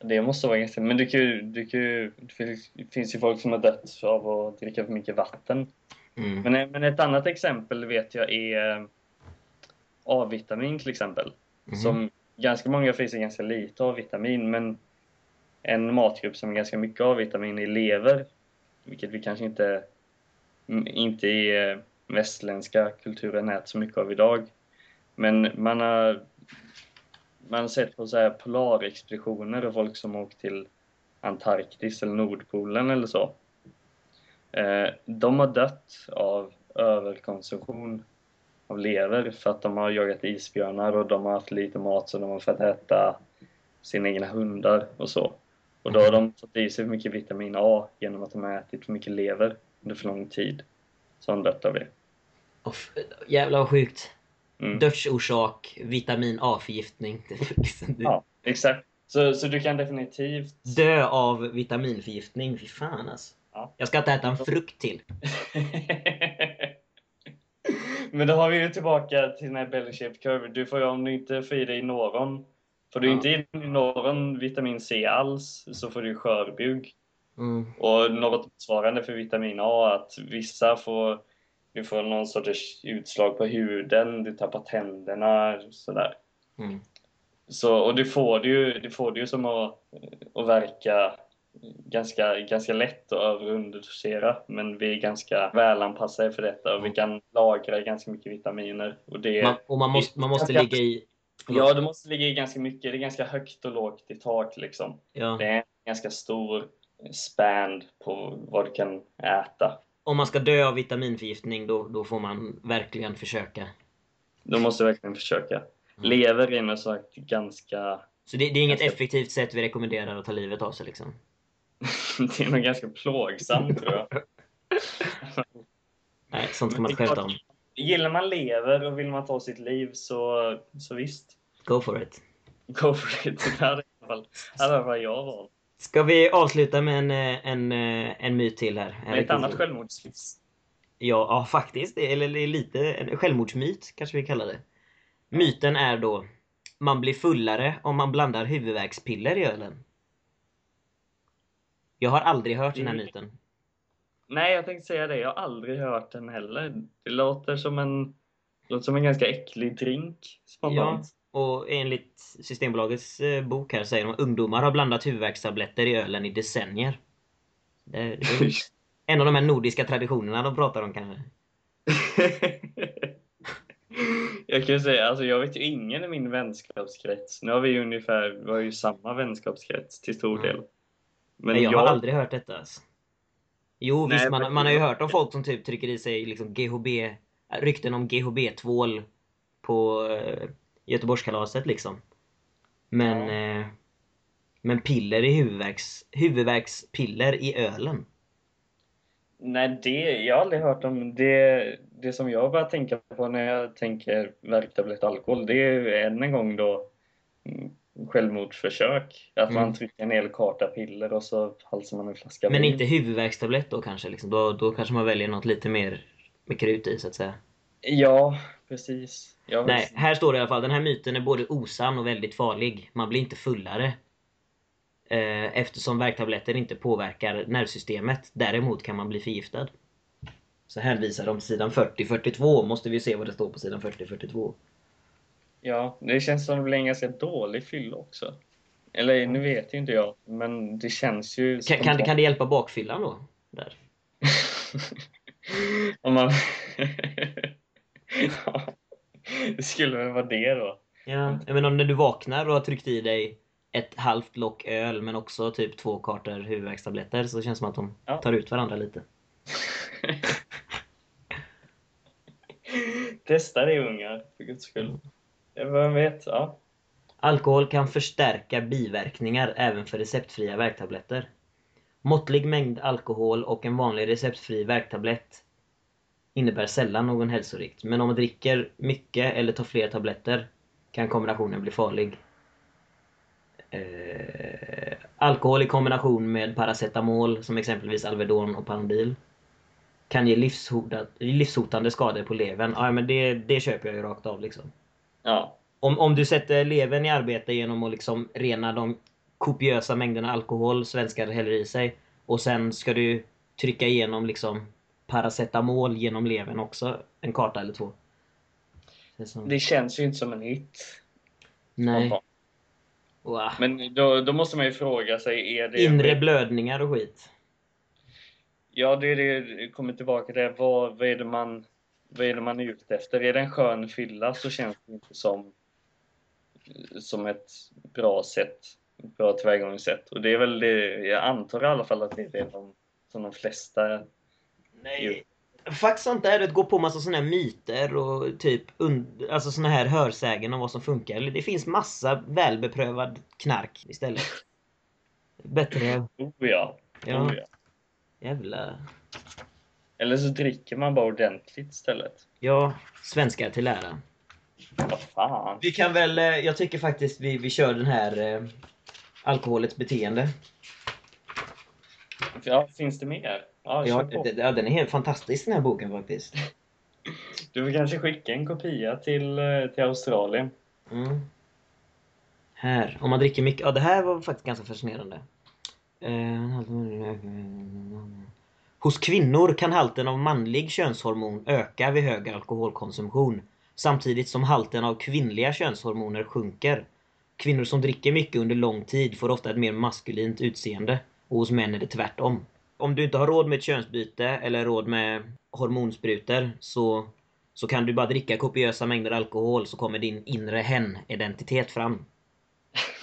Det måste vara ganska... Men du kan ju... Du kan ju det finns- ju folk som har dött av att dricka för mycket vatten. Mm. Men, men ett annat exempel vet jag är eh, A-vitamin till exempel. Mm. Som ganska många får i sig ganska lite av vitamin, men en matgrupp som har ganska mycket av vitamin är lever. Vilket vi kanske inte, mm, inte i eh, västländska kulturen äter så mycket av idag. Men man har, man har sett på så här polarexpeditioner och folk som åkt till Antarktis eller Nordpolen eller så. Eh, de har dött av överkonsumtion av lever för att de har jagat isbjörnar och de har haft lite mat så de har fått äta sina egna hundar och så. Och då har de fått i sig för mycket vitamin A genom att de har ätit för mycket lever under för lång tid. Så har de dött av det. Oh, jävlar vad sjukt. Mm. Dödsorsak, vitamin A-förgiftning. Liksom- Ja, exakt. Så, så du kan definitivt... Dö av vitaminförgiftning, fy fan alltså. Ja. Jag ska inte äta en frukt till. Men då har vi ju tillbaka till den här belly shaped curve. Du får ju, om du inte får i dig noron, får du inte i noron vitamin C alls, så får du skörbjugg. Mm. Och något motsvarande för vitamin A, att vissa får, du får någon sorts utslag på huden, du tappar tänderna, sådär. Mm. Så, och det får du det får du som att, att verka ganska, ganska lätt att över och underdosera. Men vi är ganska välanpassade för detta och vi kan lagra ganska mycket vitaminer. Och det, Man, och man måste, man måste ligga i... ja, du måste ligga i ganska mycket. Det är ganska högt och lågt i tak liksom. Ja. Det är en ganska stor span på vad du kan äta. Om man ska dö av vitaminförgiftning då, då får man verkligen försöka. Du måste verkligen försöka. Mm. Lever är något sagt ganska... Så det, det är inget Jag ska- effektivt sätt vi rekommenderar att ta livet av sig liksom. det är nog ganska plågsamt tror jag. Nej, sånt ska man inte skämta om. Gillar man lever och vill man ta sitt liv så, så visst, Go for it. go for it. Det hade jag fall, alla jag valt. Ska vi avsluta med en, eh, en, eh, en myt till här? Med ett annat självmordstips. Ja, ja, faktiskt. Eller lite en självmordsmyt kanske vi kallar det. Myten är då man blir fullare om man blandar huvudvärkspiller i ölen. Jag har aldrig hört den här Mm. myten. Nej, jag tänkte säga det. Jag har aldrig hört den heller. Det låter som en, låter som en ganska äcklig drink. Ja, Spontant. och enligt Systembolagets eh, bok här säger de att ungdomar har blandat huvudvärkstabletter i ölen i decennier. Det, det är en av de här nordiska traditionerna de pratar om kanske. jag kan ju säga, alltså jag vet ju ingen i min vänskapskrets. Nu har vi ju ungefär, vi har ju samma vänskapskrets till stor Mm. del. Men Men jag, har aldrig hört detta. Alltså. Jo, Nej, visst, man, men- man har ju hört om folk som typ trycker i sig liksom GHB, rykten om GHB-tvål på eh, Göteborgskalaset liksom. Men, Ja. eh, men piller i huvudvärks, huvudvärkspiller i ölen. Nej, det, jag har aldrig hört om det. Det som jag börjar tänka på när jag tänker värktablett alkohol, det är ju än en gång då mm, självmordsförsök. Att man Mm. trycker en hel karta piller och så halsar man en flaska Men vin. inte huvudvärkstablett då kanske. Liksom. Då, då kanske man väljer något lite mer med krut i så att säga. Ja, precis. Jag Nej, här står det i alla fall. Den här myten är både osann och väldigt farlig. Man blir inte fullare. Eh, eftersom värktabletter inte påverkar nervsystemet. Däremot kan man bli förgiftad. Så hänvisar de till sidan 40-42. Måste vi se vad det står på sidan 40-42. Ja, det känns som det blir en ganska dålig fylla också. Eller nu vet ju inte jag, men det känns ju... Kan, kan, kan det hjälpa bakfyllan då? Där. Om man... ja, det skulle väl vara det då. Ja, jag menar när du vaknar och har tryckt i dig ett halvt lock öl men också typ två kartor huvudvärkstabletter så känns det som att de Ja. tar ut varandra lite. Testa det ungar, för guds skull. Vem vet? Ja. Alkohol kan förstärka biverkningar även för receptfria värktabletter. Måttlig mängd alkohol och en vanlig receptfri värktablett innebär sällan någon hälsorikt. Men om man dricker mycket eller tar fler tabletter kan kombinationen bli farlig. Eh, alkohol i kombination med paracetamol som exempelvis Alvedon och Panodil kan ge livshotande, livshotande skador på levern. Ja, men det, det köper jag ju rakt av liksom ja. Om, om du sätter levern i arbete genom att liksom rena de kopiösa mängderna alkohol svenskar häller i sig och sen ska du trycka igenom liksom paracetamol genom levern också en karta eller två. Det som, Det känns ju inte som en hit. nej. Wow. Men då, då måste man ju fråga sig, är det... Inre blödningar och skit. Ja, det är det det kommer tillbaka till. det. Vad, vad, är det man, vad är det man är ute efter? Är det en skön fylla så känns det inte som, som ett bra sätt. Ett bra tillvägagångssätt. Och det är väl det, jag antar i alla fall att det är det de, som de flesta... Nej. Faktiskt sånt där, att gå på massa såna här myter och typ alltså såna här hörsägen om vad som funkar. Det finns massa välbeprövad knark istället. Bättre... Oh ja. Ja. Oh ja. Jävla... Eller så dricker man bara ordentligt istället. Ja, svenskar till ära. Vad fan. Vi kan väl, eh, jag tycker faktiskt vi, vi kör den här eh, alkoholets beteende. Ja, finns det mer? Ja, Ja, kör på. d- ja, den är helt fantastisk den här boken faktiskt. Du vill kanske skicka en kopia till, eh, till Australien? Mm. Här, om man dricker mycket. Ja, det här var faktiskt ganska fascinerande. Eh, Hos kvinnor kan halten av manlig könshormon öka vid hög alkoholkonsumtion. Samtidigt som halten av kvinnliga könshormoner sjunker. Kvinnor som dricker mycket under lång tid får ofta ett mer maskulint utseende. Och hos män är det tvärtom. Om du inte har råd med ett könsbyte eller råd med hormonsprutor så, så kan du bara dricka kopiösa mängder alkohol så kommer din inre hen-identitet fram.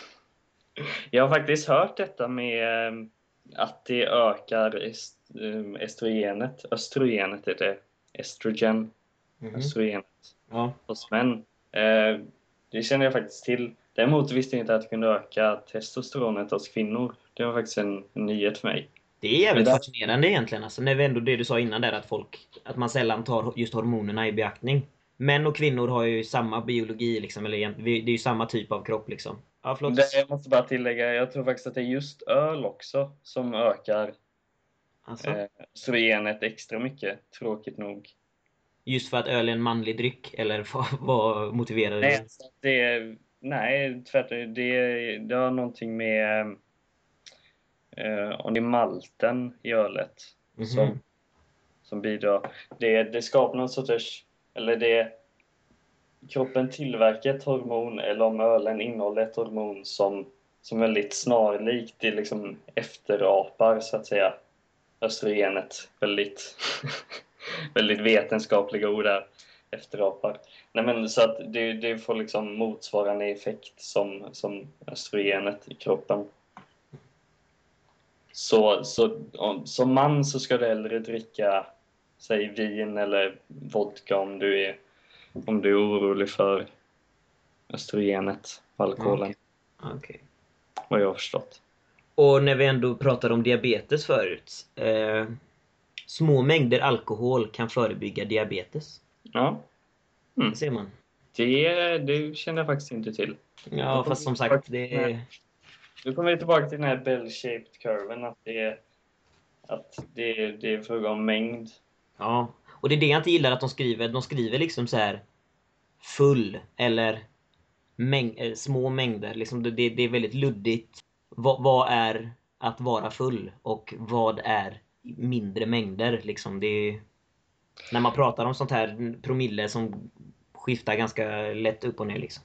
Jag har faktiskt hört detta med eh, att det ökar estrogenet. Östrogenet är det. Estrogen. Mhm. Östrogenet Ja. hos män. Eh, det känner jag faktiskt till. Däremot visste jag inte att det kunde öka testosteronet hos kvinnor. Det var faktiskt en, en nyhet för mig. Det är jävligt fascinerande egentligen. Alltså, när vi ändå det du sa innan där att folk, att man sällan tar just hormonerna i beaktning. Män och kvinnor har ju samma biologi liksom, eller det är ju samma typ av kropp liksom. Ja, förlåt. Det, jag måste bara tillägga, jag tror faktiskt att det är just öl också som ökar Alltså, eh, östrogenet extra mycket, tråkigt nog. Just för att öl är en manlig dryck, eller vad, vad motiverar det? Nej, så att det, nej tvärtom. Det, det har någonting med eh, om det är malten i ölet Mhm. som, som bidrar. Det, det skapar någon sorts, eller det kroppen tillverkar ett hormon eller om ölen innehåller ett hormon som, som är väldigt snarlikt det liksom efterapar så att säga östrogenet. Väldigt, väldigt vetenskapliga ord där. Efterapar. Nej men så att det, det får liksom motsvarande effekt som, som östrogenet i kroppen. Så, så om, som man så ska du hellre dricka säg vin eller vodka om du är, om du är orolig för östrogenet på alkoholen, Okej. Okej. vad jag har förstått. Och när vi ändå pratade om diabetes förut. Eh, små mängder alkohol kan förebygga diabetes. Ja, Det ser man. det, det känner jag faktiskt inte till. Ja, fast som sagt, det. Nu kommer vi tillbaka till den här bell-shaped kurven, att det är, att det är, det är fråga om mängd. Ja. Och det är det jag inte gillar att de skriver. De skriver liksom så här full eller mäng eh, små mängder. Liksom det, det, det är väldigt luddigt. Vad, vad är att vara full och vad är mindre mängder? Liksom det är, när man pratar om sånt här promille som skiftar ganska lätt upp och ner liksom.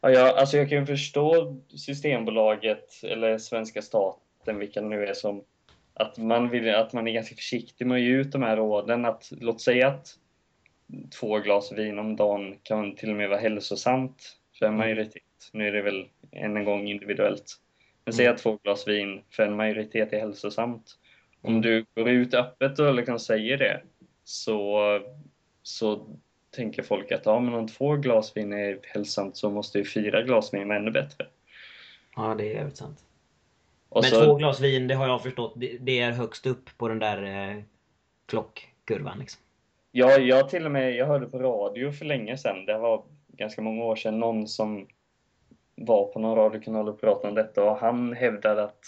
Ja, jag, alltså jag kan förstå Systembolaget eller svenska staten, vilka det nu är som att man, vill, att man är ganska försiktig med att ge ut de här råden. Att, låt säga att två glas vin om dagen kan till och med vara hälsosamt för en majoritet. Nu är det väl än en gång individuellt. Men säg att två glas vin för en majoritet är hälsosamt. Om du går ut öppet och liksom säger det så, så tänker folk att ja, men om två glas vin är hälsosamt så måste ju fyra glas vin vara ännu bättre. Ja, det är jävligt sant. Och Men så, två glas vin, det har jag förstått, det, är högst upp på den där eh, klockkurvan liksom. Ja, jag till och med, jag hörde på radio för länge sedan, det var ganska många år sedan, någon som var på någon radiokanal och pratade om detta och han hävdade att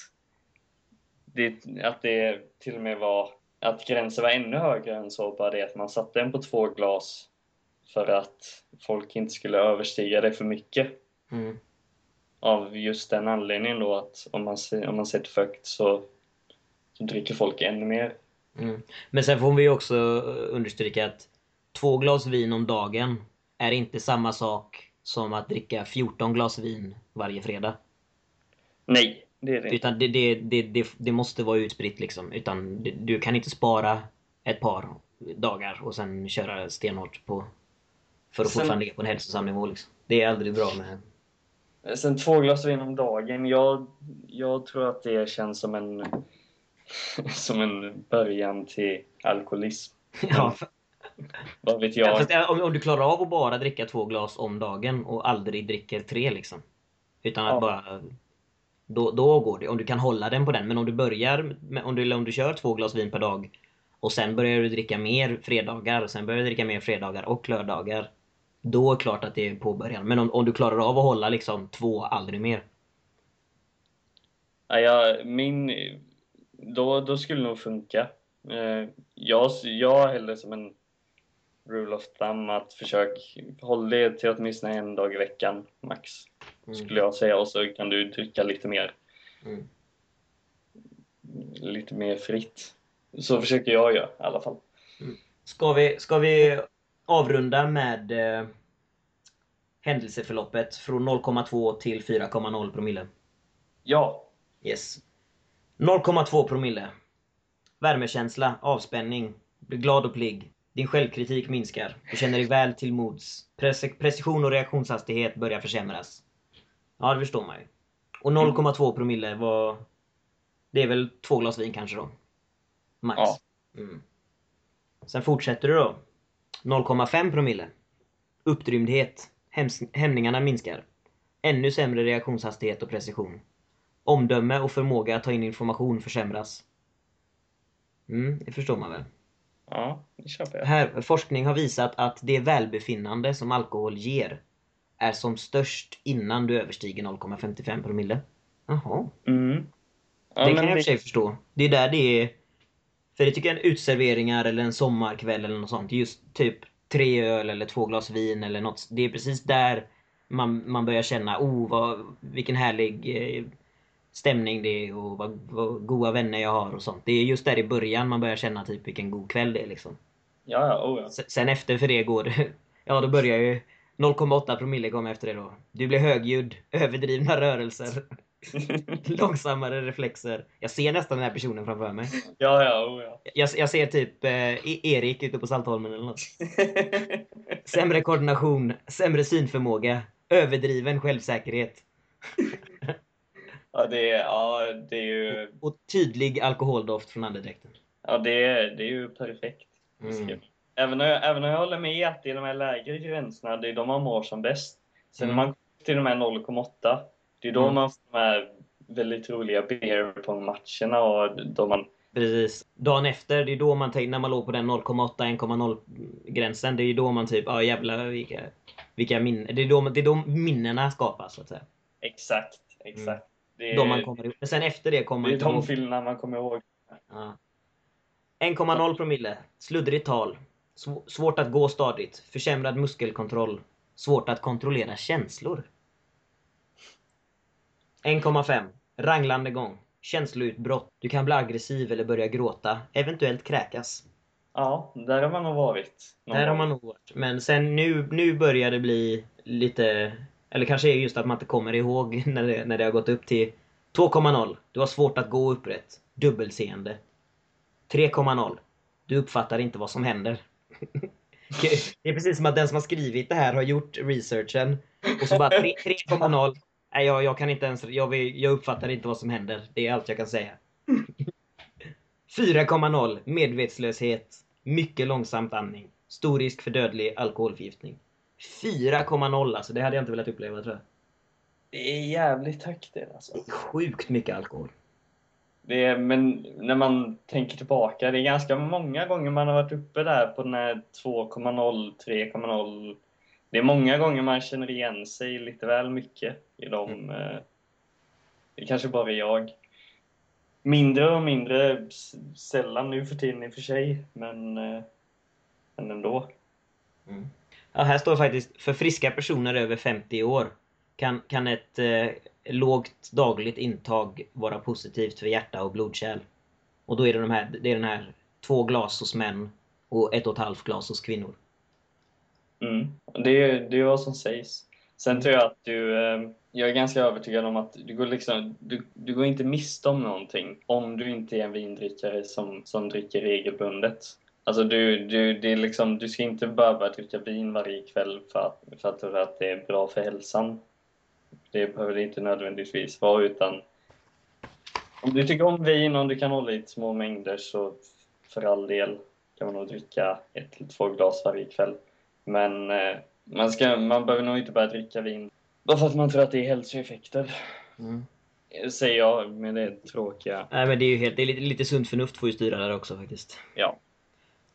det, att det till och med var att gränsen var ännu högre än så, bara det att man satte den på två glas för att folk inte skulle överstiga det för mycket. Mm. Av just den anledningen då att om man, om man sätter för högt så, så dricker folk ännu mer. Mm. Men sen får vi också understryka att två glas vin om dagen är inte samma sak som att dricka 14 glas vin varje fredag. Nej, det är det. Utan det, det, det, det, måste vara utspritt liksom. Utan du kan inte spara ett par dagar och sen köra stenhårt på för att Sen- fortfarande ligga på en hälsosam nivå liksom. Det är aldrig bra med... Sen två glas vin om dagen, jag, jag tror att det känns som en, som en början till alkoholism. Ja, Vad vet Ja, jag? fast eh, om, om du klarar av att bara dricka två glas om dagen och aldrig dricker tre liksom. Utan att Ja. bara... Då, då går det. Om du kan hålla den på den. Men om du börjar med, om, du, om du kör två glas vin per dag och sen börjar du dricka mer fredagar och sen börjar du dricka mer fredagar och lördagar. Då är det klart att det är påbörjan. Men om, om du klarar av att hålla liksom två, aldrig mer. Ja, jag, min, då, då skulle det nog funka. Eh, Jag, jag hellre som en rule of thumb att försök håll det till åtminstone en dag i veckan max. Mm. Skulle jag säga och så kan du dricka lite mer, Mm. lite mer fritt. Så försöker jag göra i alla fall. Ska vi, ska vi avrunda med eh, händelseförloppet från 0,2 till 4,0 promille? Ja, Yes. 0,2 promille. Värmekänsla, avspänning, blir glad och pligg. Din självkritik minskar. Du känner dig väl till mods. Prec- precision och reaktionshastighet börjar försämras. Ja, det förstår man ju. Och 0,2 promille var... Det är väl två glas vin kanske då? Max. Ja. Mm. Sen fortsätter du då. 0,5 promille. Uppdrymdhet. Häms- hämningarna minskar. Ännu sämre reaktionshastighet och precision. Omdöme och förmåga att ta in information försämras. Mm, det förstår man väl. Ja, det köper jag. Här, forskning har visat att det välbefinnande som alkohol ger är som störst innan du överstiger 0,55 promille. Jaha. Mm. Ja, det kan jag i och för sig förstå. Det är där det är... För det tycker jag en utserveringar eller en sommarkväll eller något sånt. Just typ tre öl eller två glas vin eller något. Det är precis där man, man börjar känna, oh vad, vilken härlig eh, stämning det är och vad, vad goda vänner jag har och sånt. Det är just där i början man börjar känna typ vilken god kväll det är liksom. Ja, ja, oh, ja. Sen efter för det går det- Ja, då börjar ju 0,8 promille komma efter det då. Du blir högljudd, överdrivna rörelser, långsammare reflexer. Jag ser nästan den här personen framför mig. ja, ja, oh, ja. Jag, jag ser typ eh, E- Erik ute på Saltholmen eller något. Sämre koordination, sämre synförmåga, överdriven självsäkerhet ja, det är, ja, det är ju, och tydlig alkoholdoft från andedräkten. ja, det är, det är ju perfekt. Mm. Även om, jag, även om jag håller med att det är de här lägre gränserna, det är de man mår som bäst. Sen Mm. när man kommer till de här 0,8, det är då Mm. man får de här väldigt roliga beer matcherna och då man Precis. Dagen efter, det är då man tänker, när man låg på den 0,8, 1,0 gränsen, det är då man typ, ja jävlar vilka, vilka minnen. Det är då, det är då minnena skapas så att säga. Exakt, exakt. Det är. Då man kommer ihåg. Men sen efter det kommer man det är inte de ihåg. filmerna man kommer ihåg. Ja. 1,0 promille. Sluddrigt tal. Sv- svårt att gå stadigt. Försämrad muskelkontroll. Svårt att kontrollera känslor. 1,5. Ranglande gång. Känsloutbrott. Du kan bli aggressiv eller börja gråta. Eventuellt kräkas. Ja, där har man nog varit. någon Där har man nog varit. Men sen nu, nu börjar det bli lite... Eller kanske är just att man inte kommer ihåg när det, när det har gått upp till 2,0. Du har svårt att gå upprätt. Dubbelseende. 3,0. Du uppfattar inte vad som händer. Det är precis som att den som har skrivit det här har gjort researchen och så bara 3,0. Nej, jag, jag kan inte ens... Jag, vill, jag uppfattar inte vad som händer. Det är allt jag kan säga. 4,0 medvetslöshet, mycket långsamt andning, stor risk för dödlig alkoholförgiftning. 4,0 alltså, det hade jag inte velat uppleva tror jag. Det är jävligt högt det alltså. Sjukt mycket alkohol. Det är, men när man tänker tillbaka, det är ganska många gånger man har varit uppe där på den här 2,0, 3,0. Det är många gånger man känner igen sig lite väl mycket i dem. Mm. eh, Det är kanske bara jag. Mindre och mindre sällan nu för tiden i och för sig, men, eh, men ändå. Mm. Ja, här står faktiskt, för friska personer över 50 år kan, kan ett eh, lågt dagligt intag vara positivt för hjärta och blodkärl. Och då är det, de här, det är den här två glas hos män och ett och ett halvt glas hos kvinnor. Mm. Det, är, det är vad som sägs. Sen tror jag att du, eh, jag är ganska övertygad om att du går, liksom, du, du går inte miste om någonting om du inte är en vindrickare som, som dricker regelbundet. Alltså du, du, det är liksom, du ska inte behöva dricka vin varje kväll för att, för att, för att det är bra för hälsan. Det behöver det inte nödvändigtvis vara utan om du tycker om vin och om du kan hålla i små mängder så för all del kan man nog dricka ett eller två glas varje kväll. Men eh, man, ska, man behöver nog inte börja dricka vin bara för att man tror att det är hälsoeffekter. Mm. Säger jag med det tråkiga. Nej men det är ju helt, det är lite, lite sunt förnuft får ju styra där också faktiskt. Ja.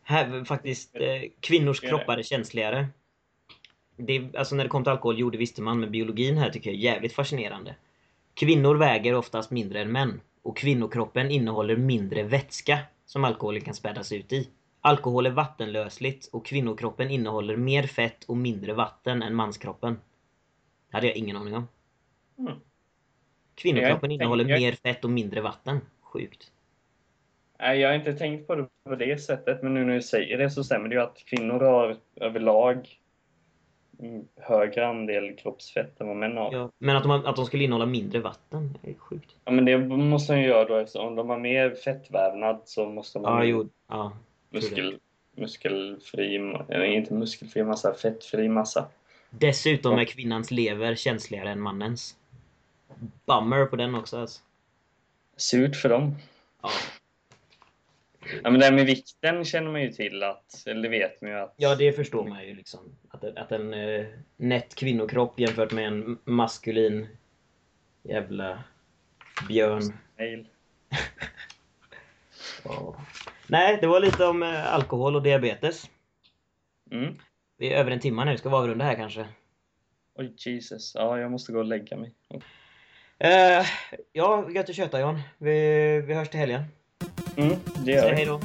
Här faktiskt, eh, kvinnors kroppar är känsligare. Det, alltså när det kom till alkohol, jo det visste man, men biologin här tycker jag är jävligt fascinerande. Kvinnor väger oftast mindre än män. Och kvinnokroppen innehåller mindre vätska som alkoholen kan spädas ut i. Alkohol är vattenlösligt och kvinnokroppen innehåller mer fett och mindre vatten än manskroppen. Det hade jag ingen aning om. Mm. Kvinnokroppen Jag- innehåller jag- mer fett och mindre vatten. Sjukt. Nej, jag har inte tänkt på det på det sättet, men nu när du säger det så stämmer det ju att kvinnor har överlag högre andel kroppsfett än vad män har. Ja. Ja, men att de, att de skulle innehålla mindre vatten är sjukt. men det måste de ju göra då eftersom om de har mer fettvävnad så måste de ha Ja, mer jo. Ja. muskel, muskelfri, eller inte muskelfri massa, fettfri massa. Dessutom Ja. är kvinnans lever känsligare än mannens. Bummer på den också alltså. Surt för dem. Ja. Ja, men det här med vikten känner man ju till att, eller det vet man ju att... ja, det förstår man ju liksom. Att, att en eh, nätt kvinnokropp jämfört med en maskulin jävla björn. Nej. Ja. Nej, det var lite om eh, alkohol och diabetes. Mm. Vi är över en timme nu, ska vi avrunda här kanske? Oj, Jesus. Ja, jag måste gå och lägga mig. Eh, ja, gött att köta John. Vi, vi hörs till helgen. Mm, det Säg gör hej vi. då.